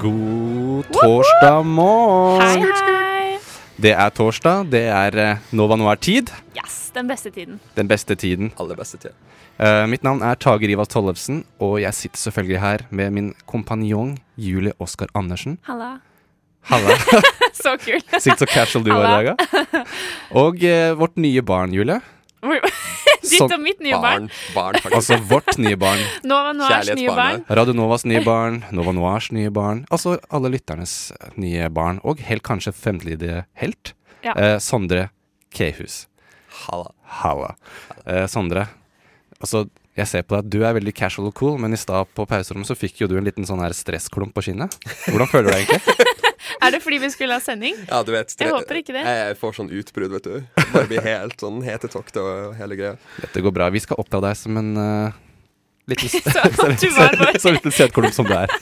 God torsdag morgen! Hei, hei! Det er torsdag, det er eh, Nova Noir-tid. Yes, den beste tiden. Den beste tiden. Aller beste tiden. Uh, mitt navn er Tage Rivas Tollefsen, og jeg sitter selvfølgelig her med min kompanjong Julie Oskar Andersen. Halla. Halla. Så kul. Sitt så casual du var i dag. Og uh, vårt nye barn, Julie. Ditt og mitt nye barn. Barn, barn Altså vårt nye barn. Nova Noirs nye barn. Radio Novas nye barn, Nova Noirs nye barn. Altså alle lytternes nye barn. Og helt kanskje fremtidige helt. Ja. Eh, Sondre Kehus. Halla. Halla. Eh, Sondre, altså jeg ser på deg, at du er veldig casual og cool, men i stad på pauserommet så fikk jo du en liten sånn her stressklump på skinnet. Hvordan føler du deg egentlig? Er det fordi vi skulle ha sending? Ja, du vet. Jeg håper ikke det. Jeg får sånn utbrudd, vet du. Bare blir helt sånn hetetokte og hele greia. Dette går bra. Vi skal oppdra deg som en uh, Så var bare- så liten sædklump som du er.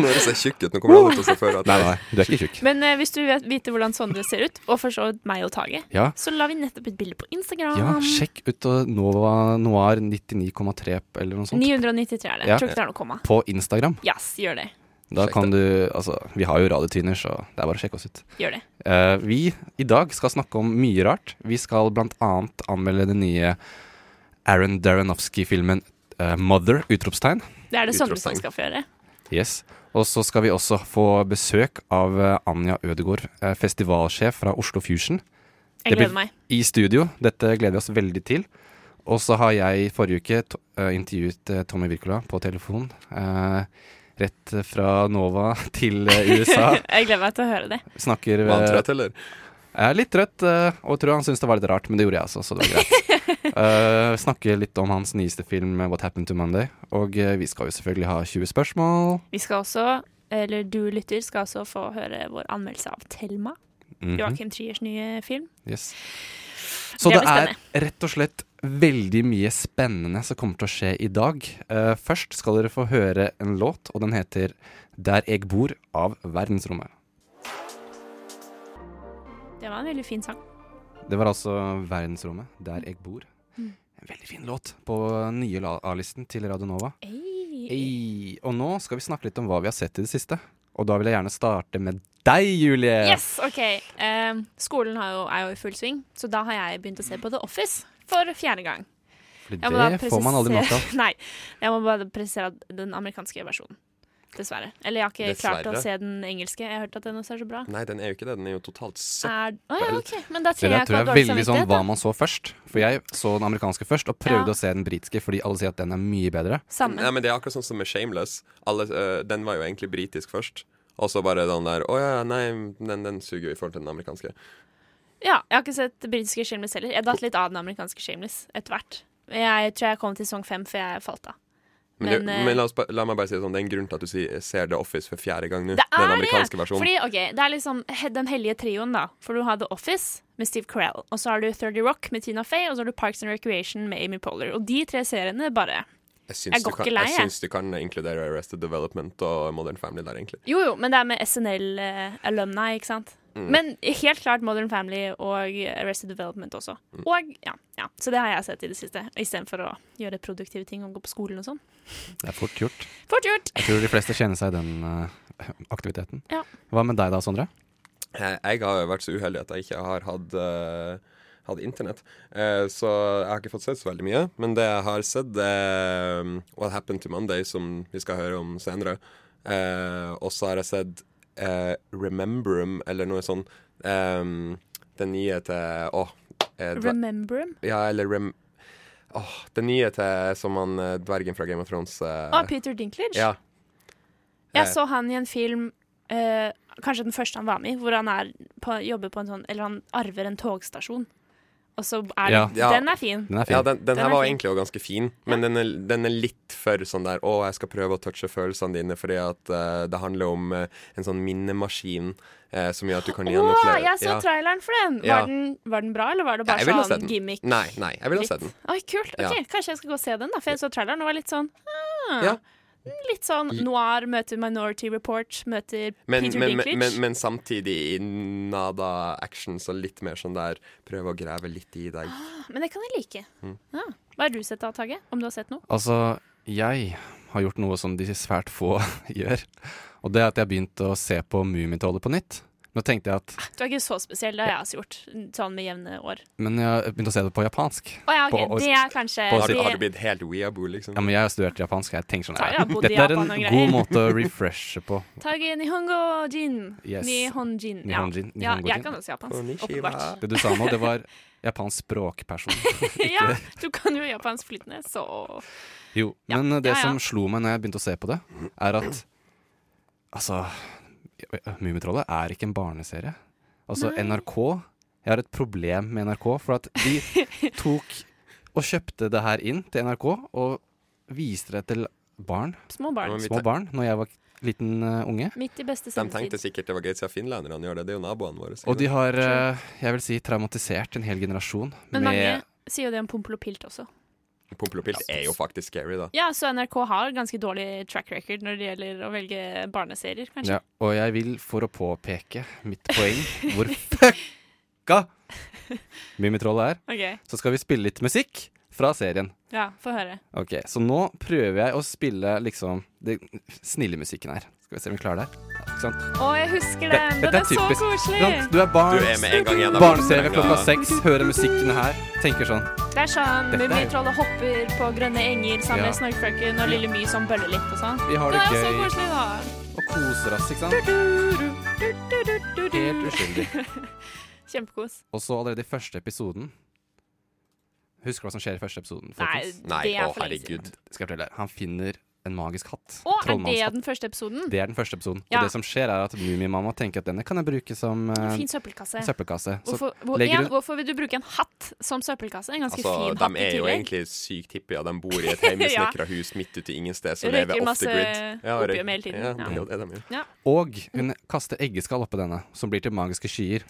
Nå høres jeg tjukk ut. Nå kommer alle til å se for at Nei, nei, du er ikke tjukk. Men uh, hvis du vil vite hvordan Sondre ser ut, og for så vidt meg og Tage, Ja. så la vi nettopp et bilde på Instagram. Ja, sjekk ut uh, Nova Noir 99,3 eller noe sånt. 993 er det. Ja. Tror ikke det er noe komma. På Instagram. Yes, gjør det. Da Sjekk kan du Altså, vi har jo radiotyner, så det er bare å sjekke oss ut. Gjør det. Eh, vi i dag skal snakke om mye rart. Vi skal blant annet anmelde den nye Aaron Daranowski-filmen eh, Mother! utropstegn. Det er det sånne som skal få gjøre. Yes. Og så skal vi også få besøk av eh, Anja Ødegaard, eh, festivalsjef fra Oslo Fusion. Jeg gleder meg. I studio. Dette gleder vi oss veldig til. Og så har jeg forrige uke to, eh, intervjuet Tommy Wirkola på telefon. eh, rett fra Nova til eh, USA. Jeg gleder meg til å høre det. Snakker Var han eh, trøtt, eller? Jeg er litt trøtt, eh, og tror han syntes det var litt rart, men det gjorde jeg også, så det var greit. uh, snakker litt om hans nyeste film, What Happened to Monday. Og vi skal jo selvfølgelig ha 20 spørsmål. Vi skal også, eller du lytter, skal også få høre vår anmeldelse av Thelma. Mhm, Joakim Triers nye film. yes. Så Det det, er rett og slett veldig mye spennende som kommer til å skje i dag. Uh, først skal dere få høre en låt, og den heter Der jeg bor av Verdensrommet. Det var en veldig fin sang. Det var altså Verdensrommet, Der jeg bor. Mm. En veldig fin låt på nye A-listen til Radio Nova. Ei, og nå skal vi snakke litt om hva vi har sett i det siste. Og da vil jeg gjerne starte med deg, Julie. Yes, OK. Uh, skolen har jo, er jo i full sving, så da har jeg begynt å se på The Office for fjerde gang. For det får man aldri nok av. Nei, jeg må bare presisere den amerikanske versjonen. Dessverre. Eller jeg har ikke klart å se den engelske. Jeg har hørt at den også er så bra. Nei, den er jo ikke det. Den er jo totalt søppel. Er, å, ja, okay. Men da Det trenger jeg tror jeg er veldig sånn hva man så først. For jeg så den amerikanske først, og prøvde Ja. å se den britiske fordi alle sier at den er mye bedre. Samme. Ja, men Det er akkurat sånn som med Shameless. Alle, øh, den var jo egentlig britisk først. Og så bare den der Å ja, nei, den, den suger jo i forhold til den amerikanske. Ja, jeg har ikke sett britiske Shameless heller. Jeg datt litt av den amerikanske Shameless etter hvert. Jeg tror jeg kom til sesong fem før jeg falt av. Men, Men, eh, men la, oss, la meg bare si det sånn, det er en grunn til at du sier, ser The Office for fjerde gang nå. Det Den er amerikanske det! versjonen. Fordi, ok, Det er liksom den hellige trioen, da. For du har The Office med Steve Carell. Og så har du 30 Rock med Tina Fey, og så har du Parks and Recreation med Amy Poehler. Og de tre seriene bare Jeg syns, Jeg kan, jeg jeg. syns du kan inkludere Arrested Development og Modern Family der, egentlig. Jo, jo, men det er med SNL-alumni, ikke sant? Mm. Men helt klart Modern Family og Arrested Development også. Mm. Og ja, ja, Så det har jeg sett i det siste, istedenfor å gjøre produktive ting og gå på skolen og sånn. Det er fort gjort. Fort gjort! Jeg tror de fleste kjenner seg i den uh, aktiviteten. Ja. Hva med deg da, Sondre? Jeg, har jo vært så uheldig at jeg ikke har hatt, uh, hatt internett. Eh, så jeg har ikke fått sett så veldig mye. Men det jeg har sett, er um, What Happened to Monday, som vi skal høre om senere. Eh, og så har jeg sett eh, Rememberum, eller noe sånn. Um, den nye til Å. eh, Rememberum? Ja, eller rem... Åh, den nye til som han eh, dvergen fra Game of Thrones eh, Å, Peter Dinklage? Ja. Jeg Eh, så han i en film, eh, kanskje den første han var med i, hvor han er på, jobber på en sånn Eller han arver en togstasjon. Og så er Ja. den, Ja. den er fin. Den er fin. Ja, den, den Den her er var fin. egentlig også ganske fin, men den, er, den er litt for sånn der Å, jeg skal prøve å touche følelsene dine, fordi at uh, det handler om uh, en sånn minnemaskin Uh, som gjør at du kan Å, gjenoppleve jeg så Ja. traileren for den! Ja. Var, den! var den bra, eller var det bare sett sånn gimmick? Nei, nei, jeg ville ha sett den. Oi, kult. Ja. Ok, Kanskje jeg skal gå og se den, da, for jeg så traileren og var litt sånn ah, Ja. Litt sånn noir møter Minority Report, møter Men, Peter men, men, Dinklage. men, men samtidig i nada action, så litt mer sånn der prøve å grave litt i deg. Men det kan jeg like. Mm. Ja. Hva har du sett da, Tage? Om du har sett noe? Altså, jeg har gjort noe som de svært få gjør. Og det er at jeg har begynt å se på Mummitrollet på nytt. Nå tenkte jeg at Du er ikke så spesiell, det har jeg også gjort. Sånn med jevne år. Men jeg har begynt å se det på japansk. Å ja, okay. På- det er kanskje på- Har du, har du blitt helt weeaboo, liksom? Ja, men jeg har studert japansk. Jeg tenker sånn jeg Dette er en god måte å refreshe på. Tage nihongo jin. Yes. Nihonjin. Ja. Nihonjin, ja, jeg kan også japansk. Åpenbart. Det du sa nå, det var japansk språkperson. ja, du kan jo japansk flytende, så Jo, Ja, men det ja, ja. som slo meg når jeg begynte å se på det, er at Altså Mummitrollet er ikke en barneserie. Altså Nei. NRK Jeg har et problem med NRK, for at de tok og kjøpte det her inn til NRK og viste det til barn, små barn. Små barn, når jeg var liten uh, unge. Midt i beste De tenkte sikkert det var gøy siden finlenderne gjør det. Det er jo naboene våre. Og de har, uh, jeg vil si, traumatisert en hel generasjon Men mange sier jo det om Pompel og Pilt også. Pompel er jo faktisk scary, da. Ja, så NRK har ganske dårlig track record når det gjelder å velge barneserier, kanskje. ja, Og jeg vil, for å påpeke mitt poeng, hvor fucka Mummitrollet er, okay. så skal vi spille litt musikk fra serien. Ja, få høre. Ok, Så nå prøver jeg å spille liksom det snille musikken her. Skal vi se om vi klarer det. Ikke sant? Å, jeg husker Det- den! Den er er så typisk. koselig! Sant? Du er barn, Du er med en gang igjen. barne-TV klokka seks, hører musikken her, tenker sånn Det er sånn Dette er- Mummitrollet hopper på grønne enger sammen Ja. med Snorkfrøken og Lille My som bøller litt og sånn. Vi har Det det er jo så gøy koselig, da. og koser oss, ikke sant? Helt uskyldig. Kjempekos. Og så allerede i første episoden Husker du hva som skjer i første episoden? Nei, folkens? Nei, det er for lenge siden. herregud. Skal jeg fortelle. Han finner en magisk hatt. Å, er det den første episoden? Det er den første episoden. Ja. Og det som skjer, er at Mummimamma tenker at denne kan jeg bruke som uh, Fin søppelkasse. søppelkasse. Hvorfor, hvor, en, hun- hvorfor vil du bruke en hatt som søppelkasse? En ganske Altså, fin de hatt i er jo egentlig sykt hippie, ja. de bor i et hjemmesnekra hus midt ute i ingen sted, så lever off the grid. Ja, opium hele tiden. Ja, Ja. det er jo det de gjør. Og hun kaster eggeskall oppå denne, som blir til magiske skyer.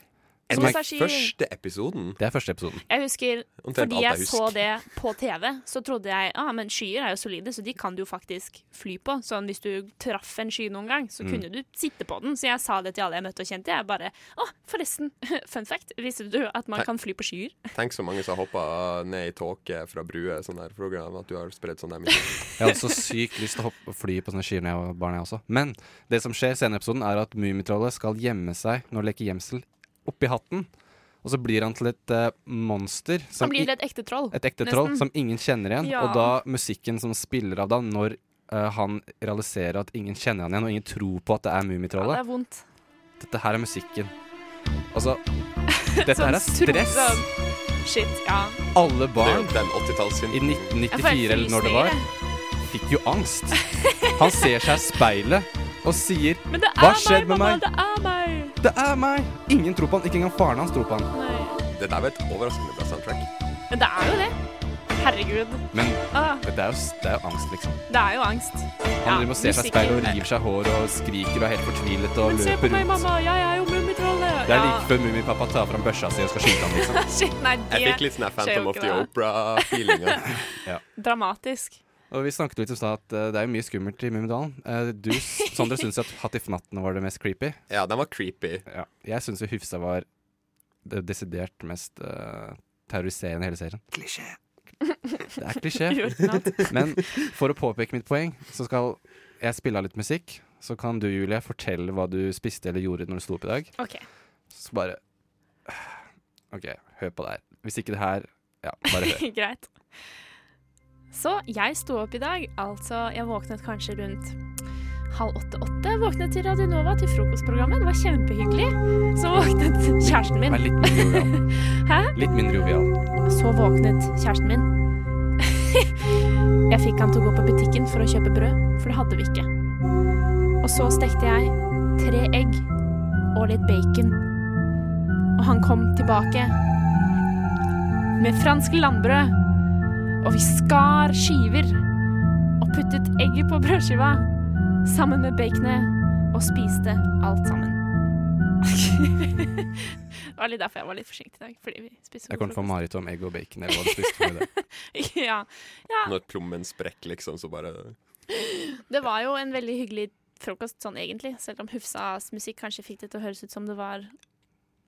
Som er. Første episoden. det er første episoden. Jeg husker, Omtrent fordi alt jeg jeg så husker. det på TV, så trodde jeg ah, men skyer er jo solide, så de kan du jo faktisk fly på. Sånn hvis du traff en sky noen gang, så Mm. kunne du sitte på den. Så jeg sa det til alle jeg møtte og kjente. Jeg bare Å, forresten, fun fact, visste du at man Nei. kan fly på skyer? Tenk så mange som har hoppa ned i tåke fra bruer, sånn der program, at du har spredt sånn der mye. Jeg hadde så sykt lyst til å hoppe, fly på sånne skyer da jeg var barn, jeg også. Men det som skjer senere i episoden, er at Mummitrollet skal gjemme seg når det leker gjemsel oppi hatten. Og så blir han til et uh, monster. Som blir til et ekte troll. et ekte troll som ingen kjenner igjen. Ja. Og da musikken som spiller av da, når uh, han realiserer at ingen kjenner han igjen, og ingen tror på at det er Ja, det er vondt. Dette her er musikken. Altså Dette her er stress. sånn- Shit, ja. Alle barn den i Jeg får helt 1994 eller når det var, fikk jo angst. Han ser seg i speilet og sier Men det er Hva skjedde med mamma, meg? Det er meg! Det er meg! Ingen tror på han. Ikke engang faren hans tror på han. Nei. Det der var et overraskende bra soundtrack. Men det er jo det. Herregud. Men Ah, det er jo, det er jo angst, liksom. det er jo angst. Han ja, ser seg i speilet og river seg hår og skriker og er helt fortvilet og Men se på meg, rundt. mamma, jeg er jo Mummitrollet. Det er like før Mummipappa tar fram børsa si og skal skyte ham, liksom. Shit, nei, Jeg fikk litt sånn Phantom of the. Opera-feelinga. Dramatisk. Og vi snakket litt om at eh, det er jo mye skummelt i Mummidalen. Eh, du, Sondre, syns at Hattifnatten i var det mest creepy. Ja, den var creepy. Ja. Jeg syns jo Hufsa var det desidert mest uh, terroriserende i hele serien. Klisjé. Det er klisjé. Men for å påpeke mitt poeng, så skal jeg spille av litt musikk. Så kan du, Julie, fortelle hva du spiste eller gjorde når du sto opp i dag. OK. Så bare OK, hør på det her. Hvis ikke det her Ja, bare hør. Greit. Så jeg sto opp i dag. Altså, jeg våknet kanskje rundt halv åtte-åtte. Våknet til Radionova til frokostprogrammet. Det var kjempehyggelig. Så våknet kjæresten min. litt mindre jovial. Hæ? Litt mindre jovial. Så våknet kjæresten min. jeg fikk han til å gå på butikken for å kjøpe brød, for det hadde vi ikke. Og så stekte jeg tre egg og litt bacon. Og han kom tilbake med fransk landbrød. Og vi skar skiver og puttet egget på brødskiva sammen med baconet og spiste alt sammen. det var litt derfor jeg var litt forsinket i dag. Fordi vi spiste Jeg kommer til å få mareritt om egg og bacon. Eller hva du spiste med det. ja, ja. Når plommen sprekker, liksom, så bare Det var jo en veldig hyggelig frokost sånn egentlig, selv om Hufsas musikk kanskje fikk det til å høres ut som det var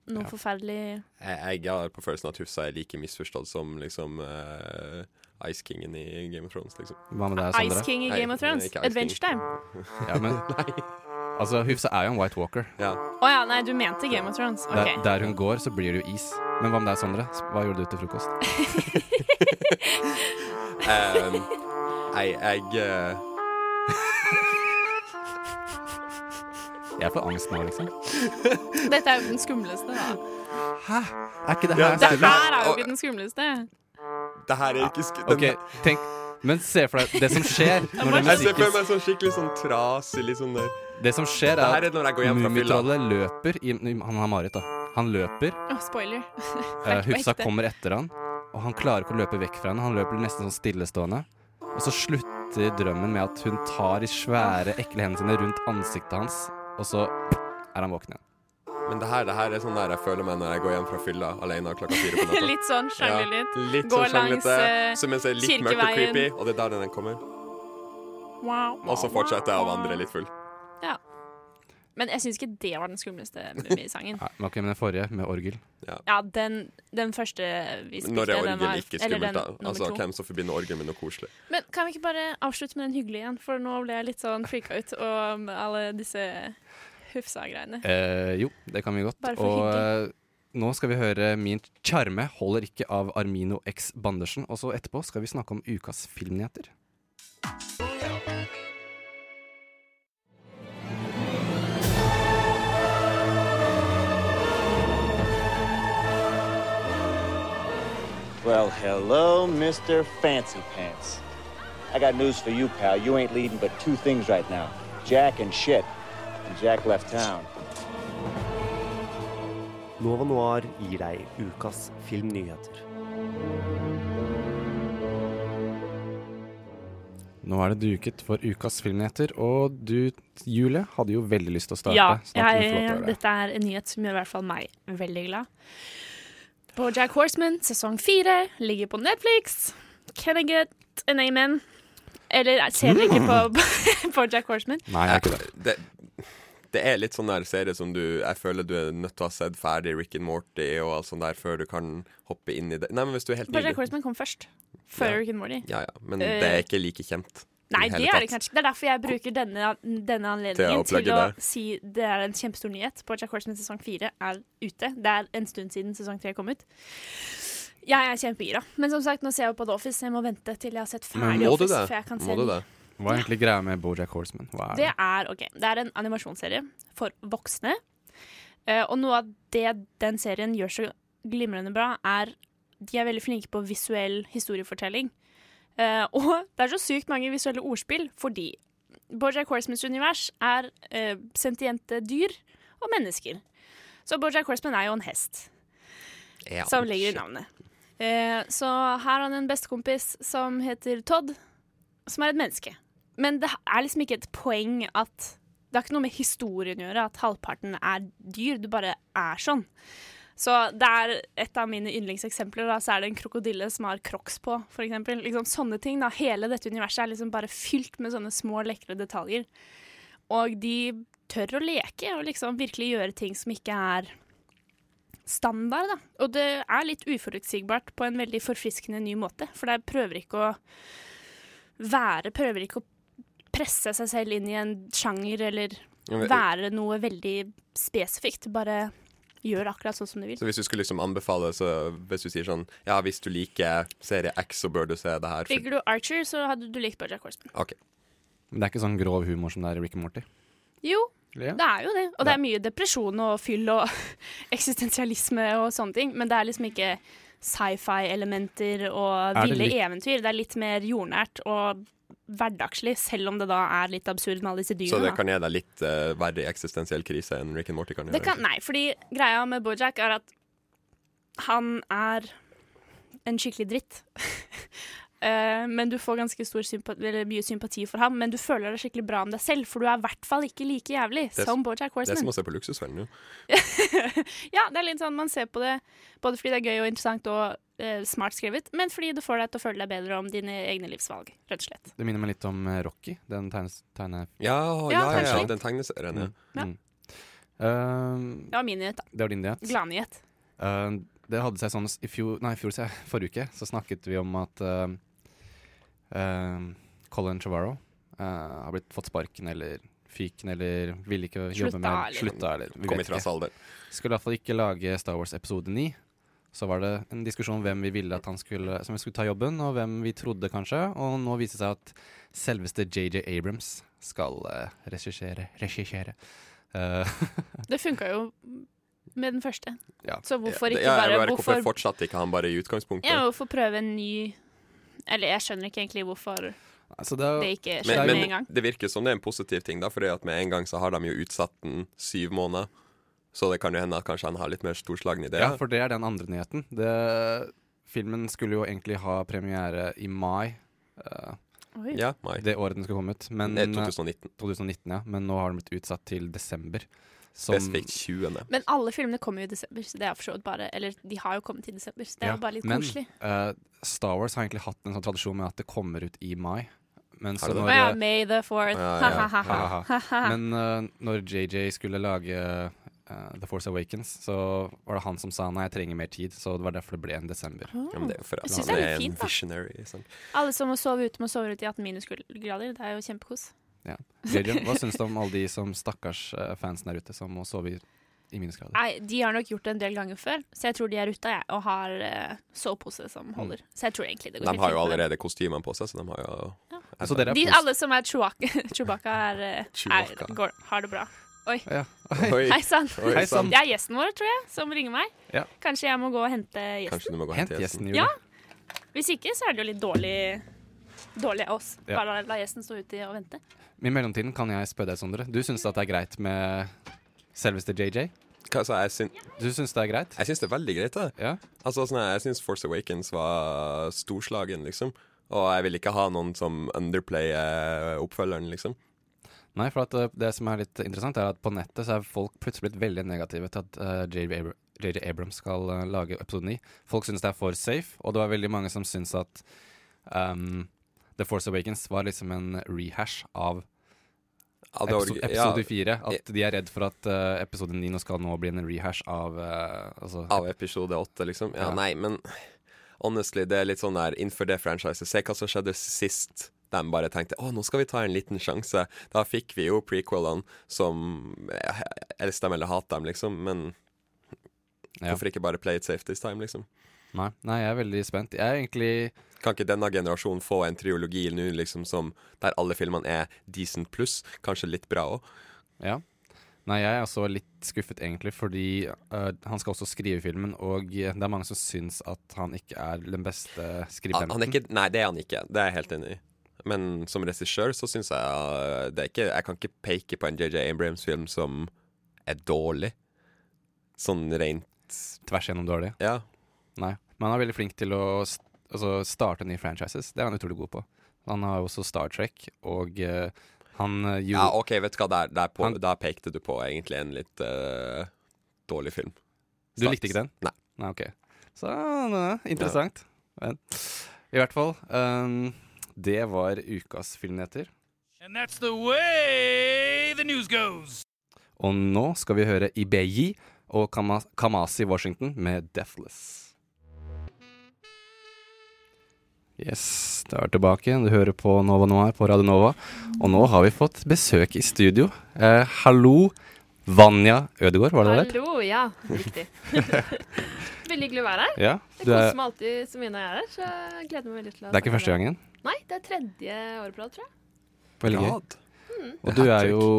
noe Ja. forferdelig Jeg, jeg har på følelsen at Hufsa er like misforstått som liksom uh, Ice Kingen i Game of Thrones, liksom. Hva med deg, Ice King i Nei, Game of Thrones. Adventure King. Time. Ja, men Altså, Hufsa er jo en White Walker. Ja. Oh, ja, nei, du mente Game of Thrones. Der, der hun går, så blir det jo is. Men hva med deg, Sondre? Hva gjorde du til frokost? Um, jeg jeg eh, Jeg får angst nå, liksom. Dette er jo den skumleste, da. Hæ? Er ikke det her ja, det- her er jo ikke den skumleste. Det her er ikke sk den, OK, tenk Men se for deg det som skjer når den Jeg ser for musikken meg sånn skikkelig sånn trasig litt sånn der. Det som skjer, Det er er at. Mummitrollet løper i, Han har mareritt, da. Han løper. Oh, spoiler. Uh, Hufsa kommer etter han, og han klarer ikke å løpe vekk fra henne. Han løper nesten sånn stillestående. Og så slutter drømmen med at hun tar de svære, ekle hendene sine rundt ansiktet hans, og så er han våken igjen. Men det her, det her er sånn der jeg føler meg når jeg går hjem fra fylla alene klokka fire på natta. Litt sånn sjangle Ja, litt Gå sånn langs, eh, som jeg ser litt mørkt og creepy, og det er der den kommer. Wow, Og så fortsetter jeg å vandre litt full. Ja. Men jeg syns ikke det var den skumleste Mummisangen. ja, ok, men den forrige, med orgel. Ja, den, den første vi spilte, Når er den orgel var ikke skummelt, den da? Altså. Hvem som forbinder orgel med noe koselig? Men kan vi ikke bare avslutte med den hyggelige igjen? For nå ble jeg litt sånn freaka ut og med alle disse Hufsa-greiene. Eh, jo, det kan vi godt. Bare for Og hyggelig. nå skal vi høre Min sjarme holder ikke av Armino X Bandersen. Og så etterpå skal vi snakke om ukas filmnyheter. Well, hello, Mr. Fancy Pants. I got news for you, pal. You ain't leading but two things right now Jack and shit. And Jack left town. Nova Noir gir deg ukas filmnyheter. Nå er det duket for ukas filmnyheter, og du, Julie, hadde jo veldig lyst til å starte. Ja, jeg, dette er en nyhet som gjør i hvert fall meg veldig glad. På Jack Horseman sesong fire ligger på Netflix. Can I get an amen? Eller ser dere ikke på, på Jack Horseman? Nei, jeg er ikke det. det, det er litt sånn der serie som du Jeg føler du er nødt til å ha sett ferdig Rick and Morty og alt sånt der før du kan hoppe inn i det. Nei, men hvis du er helt Bare Jack Horseman kom først. Før Ja. Rick and Morty. Ja, ja, men Eh, det er ikke like kjent. Nei, det er det kanskje ikke. Det er derfor jeg bruker denne, denne anledningen til å det. si det er en kjempestor nyhet. På Jack Horseman sesong fire er ute. Det er en stund siden sesong tre kom ut. Jeg er kjempegira. Men som sagt, nå ser jeg jo på The Office, jeg må vente til jeg har sett ferdig Må Office. det? Før jeg kan se Må du den. det? Hva er egentlig greia med Bojack Horseman? Hva er Det det? er, ok, det er en animasjonsserie for voksne. Uh, og noe av det den serien gjør så glimrende bra, er de er veldig flinke på visuell historiefortelling. Eh, og det er så sykt mange visuelle ordspill, fordi Bojack Horsemans univers er uh, sentiente dyr og mennesker. Så Bojack Horseman er jo en hest Ja, som ligger i navnet. Uh, så her har han en bestekompis som heter Todd, som er et menneske. Men det er liksom ikke et poeng at Det har ikke noe med historien å gjøre at halvparten er dyr. Du bare er sånn. Så det er et av mine yndlingseksempler. Da, så er det en krokodille som har crocs på, eksempel. Liksom sånne ting. Da. Hele dette universet er liksom bare fylt med sånne små, lekre detaljer. Og de tør å leke og liksom virkelig gjøre ting som ikke er standard, da. Og det er litt uforutsigbart på en veldig forfriskende ny måte. For det prøver ikke å være Prøver ikke å presse seg selv inn i en sjanger eller være noe veldig spesifikt. Bare gjør akkurat sånn som du vil. Så hvis du skulle liksom anbefale, så hvis du sier sånn Ja, hvis du liker serie X, så bør du se det her. Liker du Archer, så hadde du likt Bojack Horseman. OK. Men det er ikke sånn grov humor som det er i Rick and Morty? Jo, Ja. det er jo det. Og det er mye depresjon og fyll og eksistensialisme og sånne ting. Men det er liksom ikke sci-fi-elementer og ville eventyr. Det er litt mer jordnært og hverdagslig, selv om det da er litt absurd med alle disse dyrene. Så det kan gi deg litt uh, verre eksistensiell krise enn Rick and Morty kan gjøre? Det kan, nei, fordi greia med Bojack er at han er en skikkelig dritt. Eh, men du får ganske stor sympa eller mye sympati for ham, men du føler deg skikkelig bra om deg selv, for du er i hvert fall ikke like jævlig Det som Bojack Det er som å se på Luksusfellen jo. ja, det er litt sånn man ser på det både fordi det er gøy og interessant og eh, smart skrevet, men fordi det får deg til å føle deg bedre om dine egne livsvalg, rett og slett. Det minner meg litt om eh, Rocky, den tegnes, tegne... Ja, Ja, ja, ja, den tegneserien, ja. Ja. Mm. Eh, Det var min nyhet, da. det var din nyhet. Gladnyhet. Uh, det hadde seg sånn i fjor, nei, i fjor, forrige uke, så snakket vi om at eh, eh, Colin Trevorrow eh, har blitt fått sparken eller fyken eller ville ikke jobbe med Slutta, eller vi Kom vet ikke. Salder. Skulle iallfall ikke lage Star Wars episode 9. Så var det en diskusjon om hvem vi ville at han skulle, som skulle ta jobben, og hvem vi trodde, kanskje. Og nå viser det seg at selveste JJ Abrams skal uh, regissere. regissere. Uh, Det funka jo med den første. Ja. Så hvorfor Ja, ikke ja, bare, Hvorfor hvorfor, fortsatte ikke han bare i utgangspunktet? ja, hvorfor prøve en ny Eller jeg skjønner ikke egentlig hvorfor altså det, er- det ikke Men, skjer med en men gang. det virker som det er en positiv ting, da, fordi at med en gang så har de jo utsatt den syv måneder. Så det kan jo hende at kanskje han har litt mer storslagne ideer. Ja, for det er den andre nyheten. Det, filmen skulle jo egentlig ha premiere i mai. Uh, Oi. Ja, mai. det året den skulle komme ut. Men, Det er 2019. 2019, ja. Men nå har den blitt utsatt til desember. Som, Spesifikt 20. Men alle filmene kommer jo i desember, så det er for så vidt bare Eller de har jo kommet i desember, så det er Ja, jo bare litt men, koselig. Uh, Star Wars har egentlig hatt en sånn tradisjon med at det kommer ut i mai. Men så når, ja, eh, May the fourth. Ja, ja, Men uh, når JJ skulle lage uh, The Force Awakens, så var det han som sa nei, jeg trenger mer tid. Så det var derfor det ble en desember. Ja, men det er for at Jeg synes det er litt fint, da. Sånn. Alle som må sove ute, må sove ute i 18 minusgrader. Det er jo kjempekos. Ja. Jørgen, hva syns du om alle de som stakkars eh, fansen der ute som må sove i, i minusgrader? Nei, de har nok gjort det en del ganger før, så jeg tror de er ute jeg, og har uh, sovepose som holder. Så jeg tror egentlig det går De helt har jo allerede kostymene på seg, så de har jo Så dere er De, alle som er Chewbacca, Chewbacca er, eh, Chewbacca. er går, har det bra. Oi. ja. Oi, Hei sann. Det er gjesten vår, tror jeg, som ringer meg. Ja. Kanskje jeg må gå og hente gjesten. Kanskje du må gå og hente, hente gjesten, gjesten. Ja. Hvis ikke, så er det jo litt dårlig Dårlig av oss. Ja. Bare la gjesten stå ute og vente. I mellomtiden kan jeg spørre deg, Sondre. Du syns at det er greit med selveste JJ? Hva sa jeg? Syn Du syns det er greit? jeg syns det er veldig greit, det. Ja. Altså, sånn, jeg syns Force Awakens var storslagen, liksom. Og jeg vil ikke ha noen som underplayer oppfølgeren, liksom. Nei, for at eh, det som er litt interessant, er at på nettet så er folk plutselig blitt veldig negative til at eh, JJ Abr Abrams skal uh, lage episode 9. Folk syns det er for safe, og det var veldig mange som syns at um, The Force Awakens var liksom en rehash av episode, episode ja, 4. At de er redd for at uh, episode 9 nå skal nå bli en rehash av uh, altså, Av episode 8, liksom. Ja, Ja. nei, men honestly, det er litt sånn der innenfor det franchiset. Se hva som skjedde sist. De bare tenkte å, nå skal vi ta en liten sjanse. Da fikk vi jo prequelene som eh, Elsk dem eller hat dem, liksom. Men Ja. hvorfor ikke bare play it safe this time, liksom? Nei, nei, jeg er veldig spent. Jeg er egentlig Kan ikke denne generasjonen få en triologi nå, liksom, som der alle filmene er decent pluss? Kanskje litt bra òg? Ja. Nei, jeg er også litt skuffet, egentlig, fordi uh, han skal også skrive filmen, og det er mange som syns at han ikke er den beste skribenten. Er ikke, nei, det er han ikke. Det er jeg helt enig i. Men som regissør så syns jeg uh, det er ikke Jeg kan ikke peke på en JJ Abrams-film som er dårlig. Sånn rent Tvers gjennom dårlig. Ja. Nei. Men han er veldig flink til å st altså starte nye franchises. Det er han utrolig god på. Han har jo også Star Trek, og uh, han øh, ja, OK, vet du hva, der, der, på, Han- der pekte du på egentlig en litt uh, dårlig film. Du likte ikke den? Nei. Nei, OK. Så interessant. Men, I hvert fall. um, det var ukas filmnyheter. And that's the way the news goes. Og nå skal vi høre Ibeyi og Kamasi Washington med 'Deathless'. Yes, da er vi tilbake. Du hører på Nova Noir på Radio Nova. Og nå har vi fått besøk i studio. Eh, hallo, Vanja Ødegaard, var det det? Hallo, ja. Riktig. veldig hyggelig å være her. Ja, Jeg er, koser meg alltid så mye når jeg er her, så jeg gleder meg veldig til å det er ikke første gangen. Nei, det er tredje året på rad, tror jeg. Veldig gøy. Mm. Og du er jo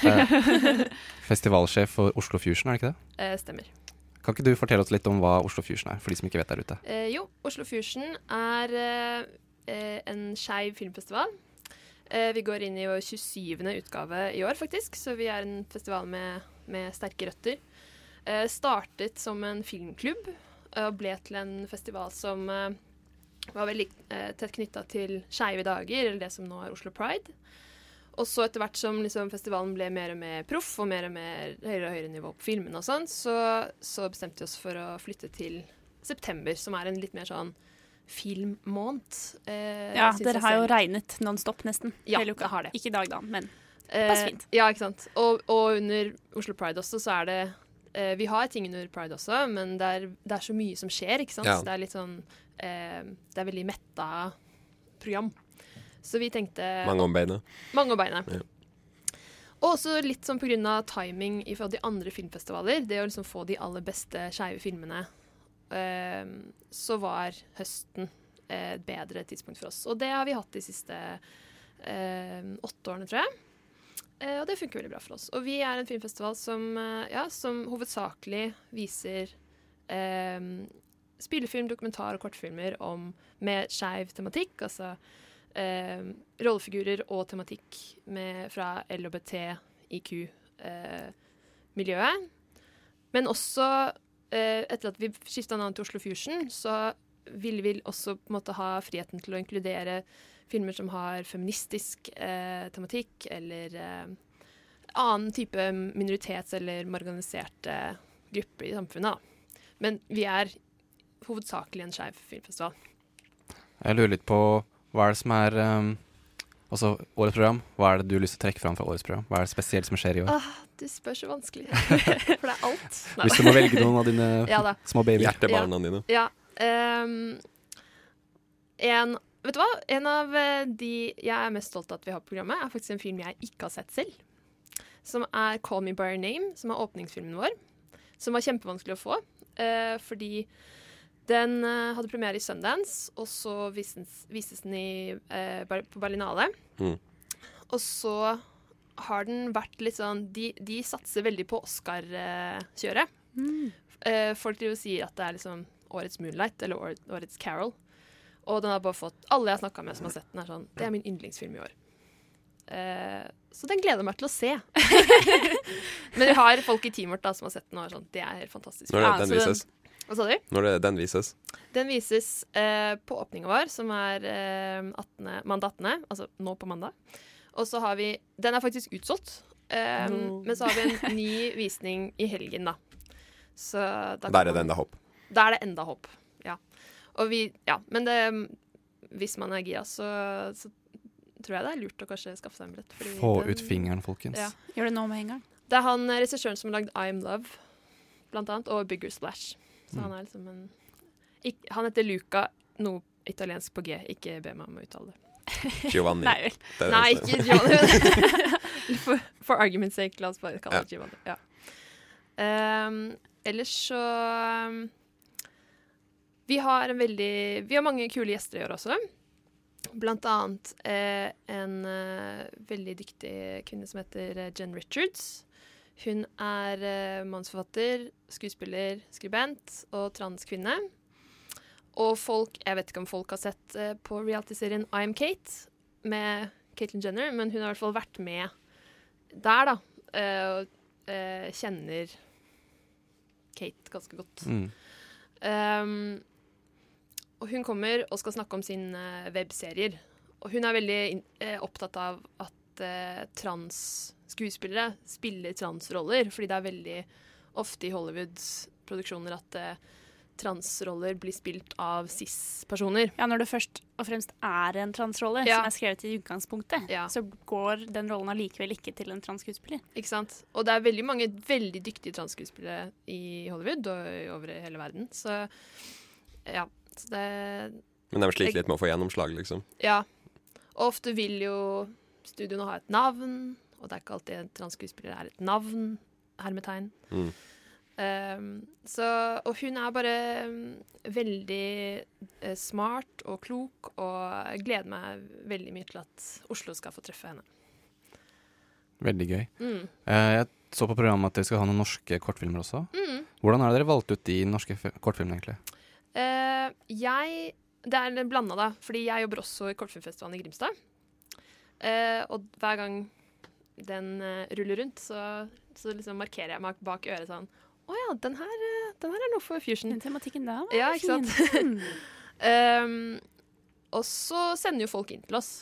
eh, festivalsjef for Oslo Fusion, er det ikke det? Eh, stemmer. Kan ikke du fortelle oss litt om hva Oslo Fusion er, for de som ikke vet der ute? Eh, jo, Oslo Fusion er eh, en skeiv filmfestival. Eh, vi går inn i vår 27. utgave i år, faktisk, så vi er en festival med, med sterke røtter. Eh, startet som en filmklubb og ble til en festival som eh, var veldig eh, tett knytta til Skeive dager, eller det som nå er Oslo Pride. Og så etter hvert som liksom, festivalen ble mer og mer proff og mer og mer høyere og høyere nivå på filmene og sånn, så, så bestemte vi oss for å flytte til september, som er en litt mer sånn filmmåned. eh, Ja, dere har jo regnet non stop nesten Ja, hele uka. Det har det. Ikke i dag, da, men Eh, pass fint. Ja, ikke sant. Og, og under Oslo Pride også, så er det eh, Vi har ting under Pride også, men det er, det er så mye som skjer, ikke sant. Ja. Det er litt sånn eh, Det er veldig metta program. Så vi tenkte Mange om beinet. Mange om beinet. Ja. Og også litt sånn pga. timing i forhold til andre filmfestivaler. Det å liksom få de aller beste skeive filmene. eh, så var høsten eh, et bedre tidspunkt for oss. Og det har vi hatt de siste eh, åtte årene, tror jeg. Eh, og det funker veldig bra for oss. Og vi er en filmfestival som, eh, ja, som hovedsakelig viser eh, spillefilm, dokumentar og kortfilmer om, med skeiv tematikk. Altså eh, rollefigurer og tematikk med, fra LHBT-IQ-miljøet. Men også, eh, etter at vi skifta navn til Oslo Fusion, så ville vi også på en måte ha friheten til å inkludere filmer som har feministisk eh, tematikk, eller eh, annen type minoritets- eller marginaliserte grupper i samfunnet. Da. Men vi er hovedsakelig en skeiv filmfestival. Jeg lurer litt på hva er det som er um, Altså årets program. Hva er det du har lyst til å trekke fram fra årets program? Hva er det spesielt som skjer i år? Ah, du spør så vanskelig. For det er alt. Nei. Hvis du må velge noen av dine Ja små babyer. Hjertebarna dine. Ja. Um, en, vet du hva? En av eh, de jeg er mest stolt av at vi har på programmet, er faktisk en film jeg ikke har sett selv. Som er 'Call Me By Your Name', som er åpningsfilmen vår. Som var kjempevanskelig å få, uh, fordi den uh, hadde premiere i Sundance, og så vises, vises den i, uh, på Berlinale. Mm. Og så har den vært litt sånn De, de satser veldig på Oscar-kjøret. Eh, folk driver og sier at det er liksom årets Moonlight eller år, årets Carol. Og den har bare fått Alle jeg har snakka med som har sett den, er sånn Det er min yndlingsfilm i år. Uh, så den gleder jeg meg til å se. Men vi har folk i teamet vårt da som har sett den og er sånn Det er helt fantastisk. Når er det den vises? Hva sa du? Når det den vises? Den vises eh, på åpninga vår, som er eh, 18., mandag 18., altså nå på mandag. Og så har vi Den er faktisk utsolgt. Eh, No. Men så har vi en ny visning i helgen, da. Så da Der er det enda håp. Da er det enda håp, ja. Og vi Ja, men det Hvis man er gira, så, så tror jeg det er lurt å kanskje skaffe seg en billett. fordi Få den- ut fingeren, folkens. Ja. Gjør det nå med en gang. Det er han eh, regissøren som har lagd I'm Love, blant annet, og Bigger Splash. Så Mm. han er liksom en ikk- Han heter Luca, noe italiensk på G. Ikke be meg om å uttale det. Giovanni. Nei. Det det Nei ikke Giovanni. for, for argument's sake, la oss bare kalle det Giovanni. Ja. Um, ellers så um, Vi har en veldig Vi har mange kule gjester i år også. Blant annet eh, en eh, veldig dyktig kvinne som heter eh, Jen Richards. Hun er uh, mannsforfatter, skuespiller, skribent og transkvinne. Og folk Jeg vet ikke om folk har sett uh, på realityserien I Am Kate med Caitlyn Jenner, men hun har i hvert fall vært med der, da. eh, og eh, kjenner Kate ganske godt. Mm. Um, og hun kommer og skal snakke om sine eh, webserier. Og hun er veldig eh, opptatt av at uh, transskuespillere spiller transroller, fordi det er veldig ofte i Hollywoods produksjoner at eh, transroller blir spilt av cis-personer. Ja, Når det først og fremst er en transrolle Ja. som er skrevet i utgangspunktet, så går den rollen allikevel ikke til en transskuespiller. Ikke sant? Og det er veldig mange veldig dyktige transskuespillere i Hollywood og over hele verden. Så ja. Så det Men de sliter litt med å få gjennomslag, liksom. Ja. Og ofte vil jo studioene ha et navn, og det er ikke alltid en transskuespiller er et navn. Hermetegn. Mm. Um, så, og hun er bare um, veldig uh, smart og klok, og jeg gleder meg veldig mye til at Oslo skal få treffe henne. Veldig gøy. Mm. Uh, jeg så på programmet at dere skal ha noen norske kortfilmer også. Mm. Hvordan har dere valgt ut de norske fi- kortfilmene, egentlig? Uh, jeg Det er blanda, da. Fordi jeg jobber også i Kortfilmfestivalen i Grimstad. Og hver gang den eh, ruller rundt, så, så liksom markerer jeg meg bak øret sånn Å ja, den her, eh, den her er noe for Fusion. Den tematikken der var Ja, fin. um, og så sender jo folk inn til oss.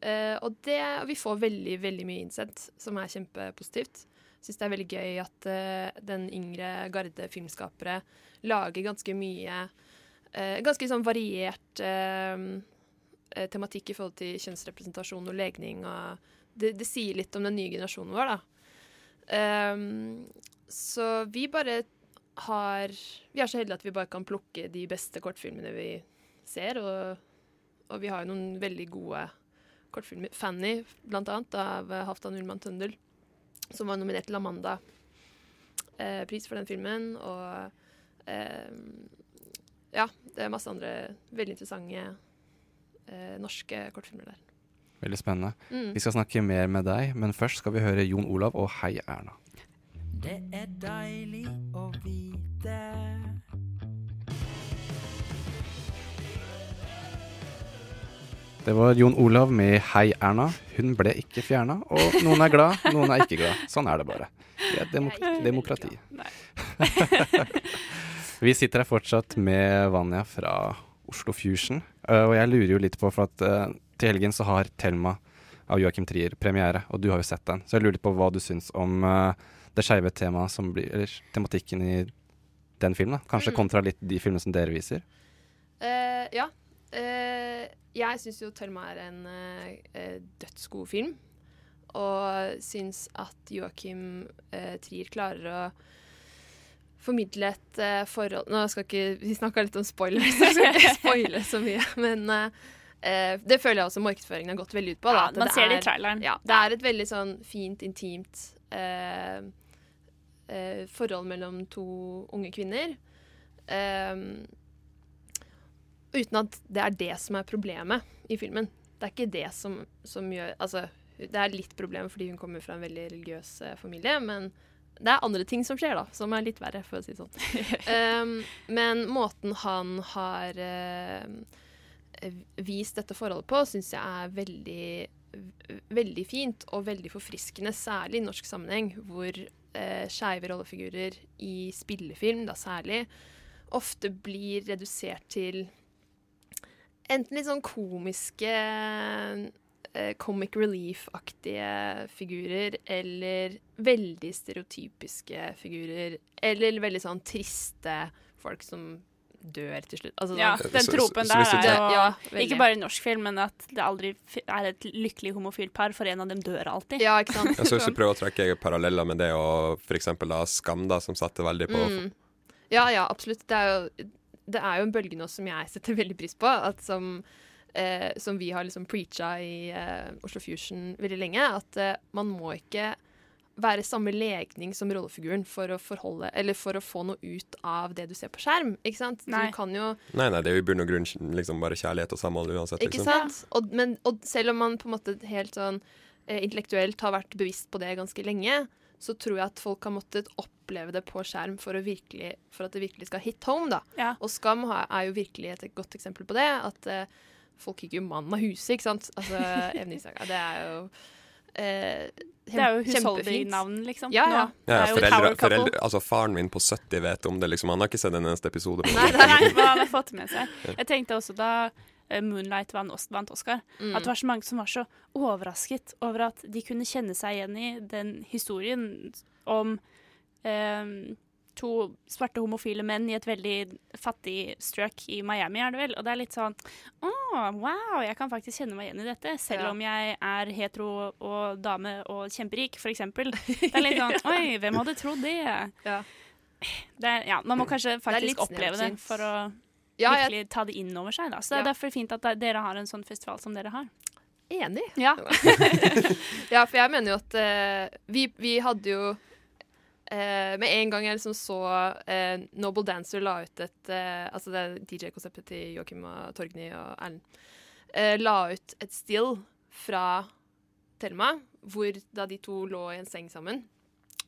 Uh, og det, vi får veldig veldig mye innsendt, som er kjempepositivt. Syns det er veldig gøy at uh, den yngre garde filmskapere lager ganske mye uh, Ganske sånn variert tematikk i forhold til kjønnsrepresentasjon og legning. Og det, det sier litt om den nye generasjonen vår, da. Um, så vi bare har Vi er så heldige at vi bare kan plukke de beste kortfilmene vi ser, og, og vi har jo noen veldig gode kortfilmer. 'Fanny', blant annet, av eh, Halvdan Ullmann Tøndel, som var nominert til Amanda-pris for den filmen. Og eh, ja, det er masse andre veldig interessante eh, norske kortfilmer der. Veldig spennende. Mm. Vi skal snakke mer med deg, men først skal vi høre Jon Olav og Hei Erna. Det er deilig å vite. Det var Jon Olav med Hei Erna. Hun ble ikke fjerna, og noen er glad, noen er ikke glad. Sånn er det bare. Det er demok demokrati. Vi sitter her fortsatt med Vanja fra Oslo Fusion, eh, og jeg lurer jo litt på, for at eh, til helgen så har Thelma av Joakim Trier premiere, og du har jo sett den. Så jeg lurer litt på hva du syns om uh, det skeive temaet som blir Eller tematikken i den filmen, da. Kanskje Mm. kontra litt de filmene som dere viser. Uh, ja. Uh, jeg syns jo 'Thelma' er en dødsgod film. Og syns at Joakim Trier klarer å formidle et forhold Nå skal ikke Vi snakka litt om spoilers, så jeg skal ikke spoile så mye. Men det føler jeg også markedsføringen har gått veldig ut på. Da, Ja, man ser det i er- traileren. Ja, det er et veldig sånn fint, intimt eh, eh, forhold mellom to unge kvinner. Eh, uten at det er det som er problemet i filmen. Det er ikke det som, som gjør Altså, det er litt problem fordi hun kommer fra en veldig religiøs eh, familie, men det er andre ting som skjer, da, som er litt verre, for å si det sånn. um, men måten han har eh, vist dette forholdet på, syns jeg er veldig, veldig fint og veldig forfriskende, særlig i norsk sammenheng, hvor eh, skeive rollefigurer i spillefilm, da særlig, ofte blir redusert til enten litt sånn komiske eh, comic relief-aktige figurer, eller veldig stereotypiske figurer, eller veldig sånn triste folk som dør til slutt. Altså, Ja, sånn- den tropen der er jo Ja. Ikke bare i norsk film, men at det aldri er et lykkelig homofilt par, for en av dem dør alltid. Ja, ikke sant? Jeg syns du prøver å trekke paralleller med det og f.eks. Skam, da, som satte veldig på Mm. Ja, ja, absolutt. Det er, jo, det er jo en bølge nå som jeg setter veldig pris på. At som, eh, som vi har liksom preacha i eh, Oslo Fusion veldig lenge. At eh, man må ikke være samme legning som rollefiguren for å forholde Eller for å få noe ut av det du ser på skjerm. Ikke sant? Nei. Du kan jo Nei, nei, det er jo i bunn og grunn liksom bare kjærlighet og samhold uansett. Ikke Liksom. sant? Og, men, og selv om man på en måte helt sånn eh, intellektuelt har vært bevisst på det ganske lenge, så tror jeg at folk har måttet oppleve det på skjerm for, å virkelig, for at det virkelig skal hit home. da. Og Skam er jo virkelig et godt eksempel på det. At eh, folk gikk jo mannen av huset, ikke sant. Altså, Even Isaga, det er jo eh, Det er jo kjempefint. liksom. Ja, ja. ja, Ja, foreldre, foreldre, altså Faren min på 70 vet om det. liksom Han har ikke sett en eneste episode. på Nei, det. har han har fått med seg. Jeg tenkte også da eh, Moonlight vant, vant Oscar, Mm. at det var så mange som var så overrasket over at de kunne kjenne seg igjen i den historien om eh, to svarte homofile menn i et veldig fattig strøk i Miami, er det vel. Og det er litt sånn Å, wow, jeg kan faktisk kjenne meg igjen i dette, selv Ja. om jeg er hetero og dame og kjemperik, for eksempel. Det er litt sånn Oi, hvem hadde trodd det? Ja. Det, er- ja, man må kanskje faktisk faktisk oppleve det for å Ja, jeg- virkelig ta det inn over seg. Da. Så det er derfor fint at dere har en sånn festival som dere har. Enig. Ja. ja, for jeg mener jo at uh, vi, vi hadde jo eh, Med en gang jeg liksom så eh, Noble Dancer la ut et eh, Altså det DJ-konseptet til Joakim og Torgny og Erlend. eh, la ut et still fra Thelma, hvor da de to lå i en seng sammen.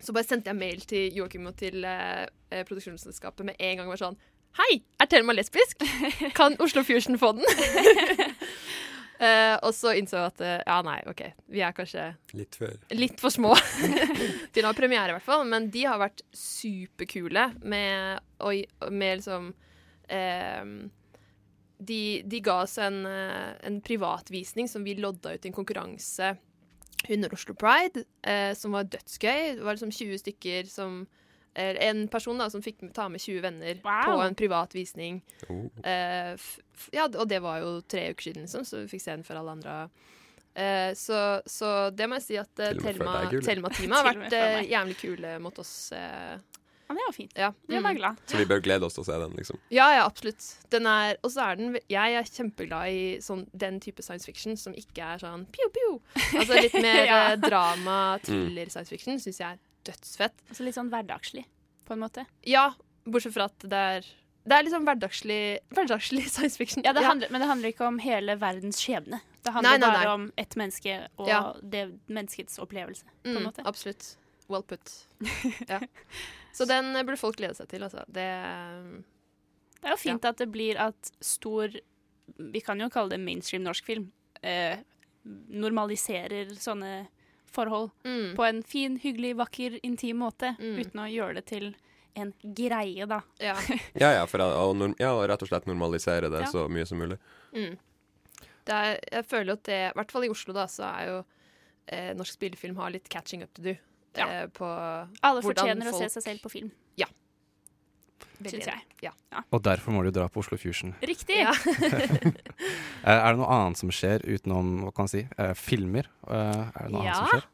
Så bare sendte jeg mail til Joakim og til eh, eh, produksjonsselskapet med en gang. og var sånn Hei, er Thelma lesbisk? Kan Oslo Fusion få den? Eh, og så innså jeg at eh, ja, nei, OK, vi er kanskje Litt for, litt for små til å ha premiere, i hvert fall. Men de har vært superkule med, med liksom eh, de, de ga oss en, en privatvisning som vi lodda ut i en konkurranse under Oslo Pride, uh, som var dødsgøy. Det var liksom 20 stykker som En person da som fikk ta med 20 venner på en privat visning. Oh. Eh, f ja, og det var jo tre uker siden, liksom, så vi fikk se den før alle andre. Uh, så, så det må jeg si at uh, med før Thelma-. Thelma-teamet har vært eh, jævlig kule mot oss. Eh. Ja, det var fint. Ja. Det Var glad. Så vi bør glede oss til å se den, liksom. Ja, ja, absolutt. Den er, og så er den Jeg er kjempeglad i sånn, den type science fiction som ikke er sånn pio, pio. Altså litt mer Ja. eh, drama, thriller science fiction syns jeg er dødsfett. Altså litt sånn hverdagslig, på en måte. Ja, bortsett fra at det er Det er sånn hverdagslig, hverdagslig science fiction. Ja, det handler, Men det handler ikke om hele verdens skjebne. Det handler Nei, nei, bare nei. om ett menneske og Ja. det menneskets opplevelse. på en Mm, måte. absolutt. Well put. Ja. Så den eh, burde folk glede seg til, altså. Det Det er jo fint at det blir at stor Vi kan jo kalle det mainstream norsk film. Eh, normaliserer sånne forhold Mm. på en fin, hyggelig, vakker, intim måte. Uten å gjøre det til en greie, da. Ja. Ja, ja, for å, ja, rett og slett normalisere det Ja. så mye som mulig. Mm. Det er, jeg føler at det, i hvert fall i Oslo, da, så er jo eh, norsk spillefilm har litt catching up to do. Ja. Eh, på Alle fortjener fortjener å se seg selv på film. Ja. Syns jeg. Ja. Og derfor må du dra på Oslo Fusion. Riktig! Ja. Eh, er det noe annet som skjer utenom hva kan man si, uh, filmer? Uh, er det noe annet som skjer?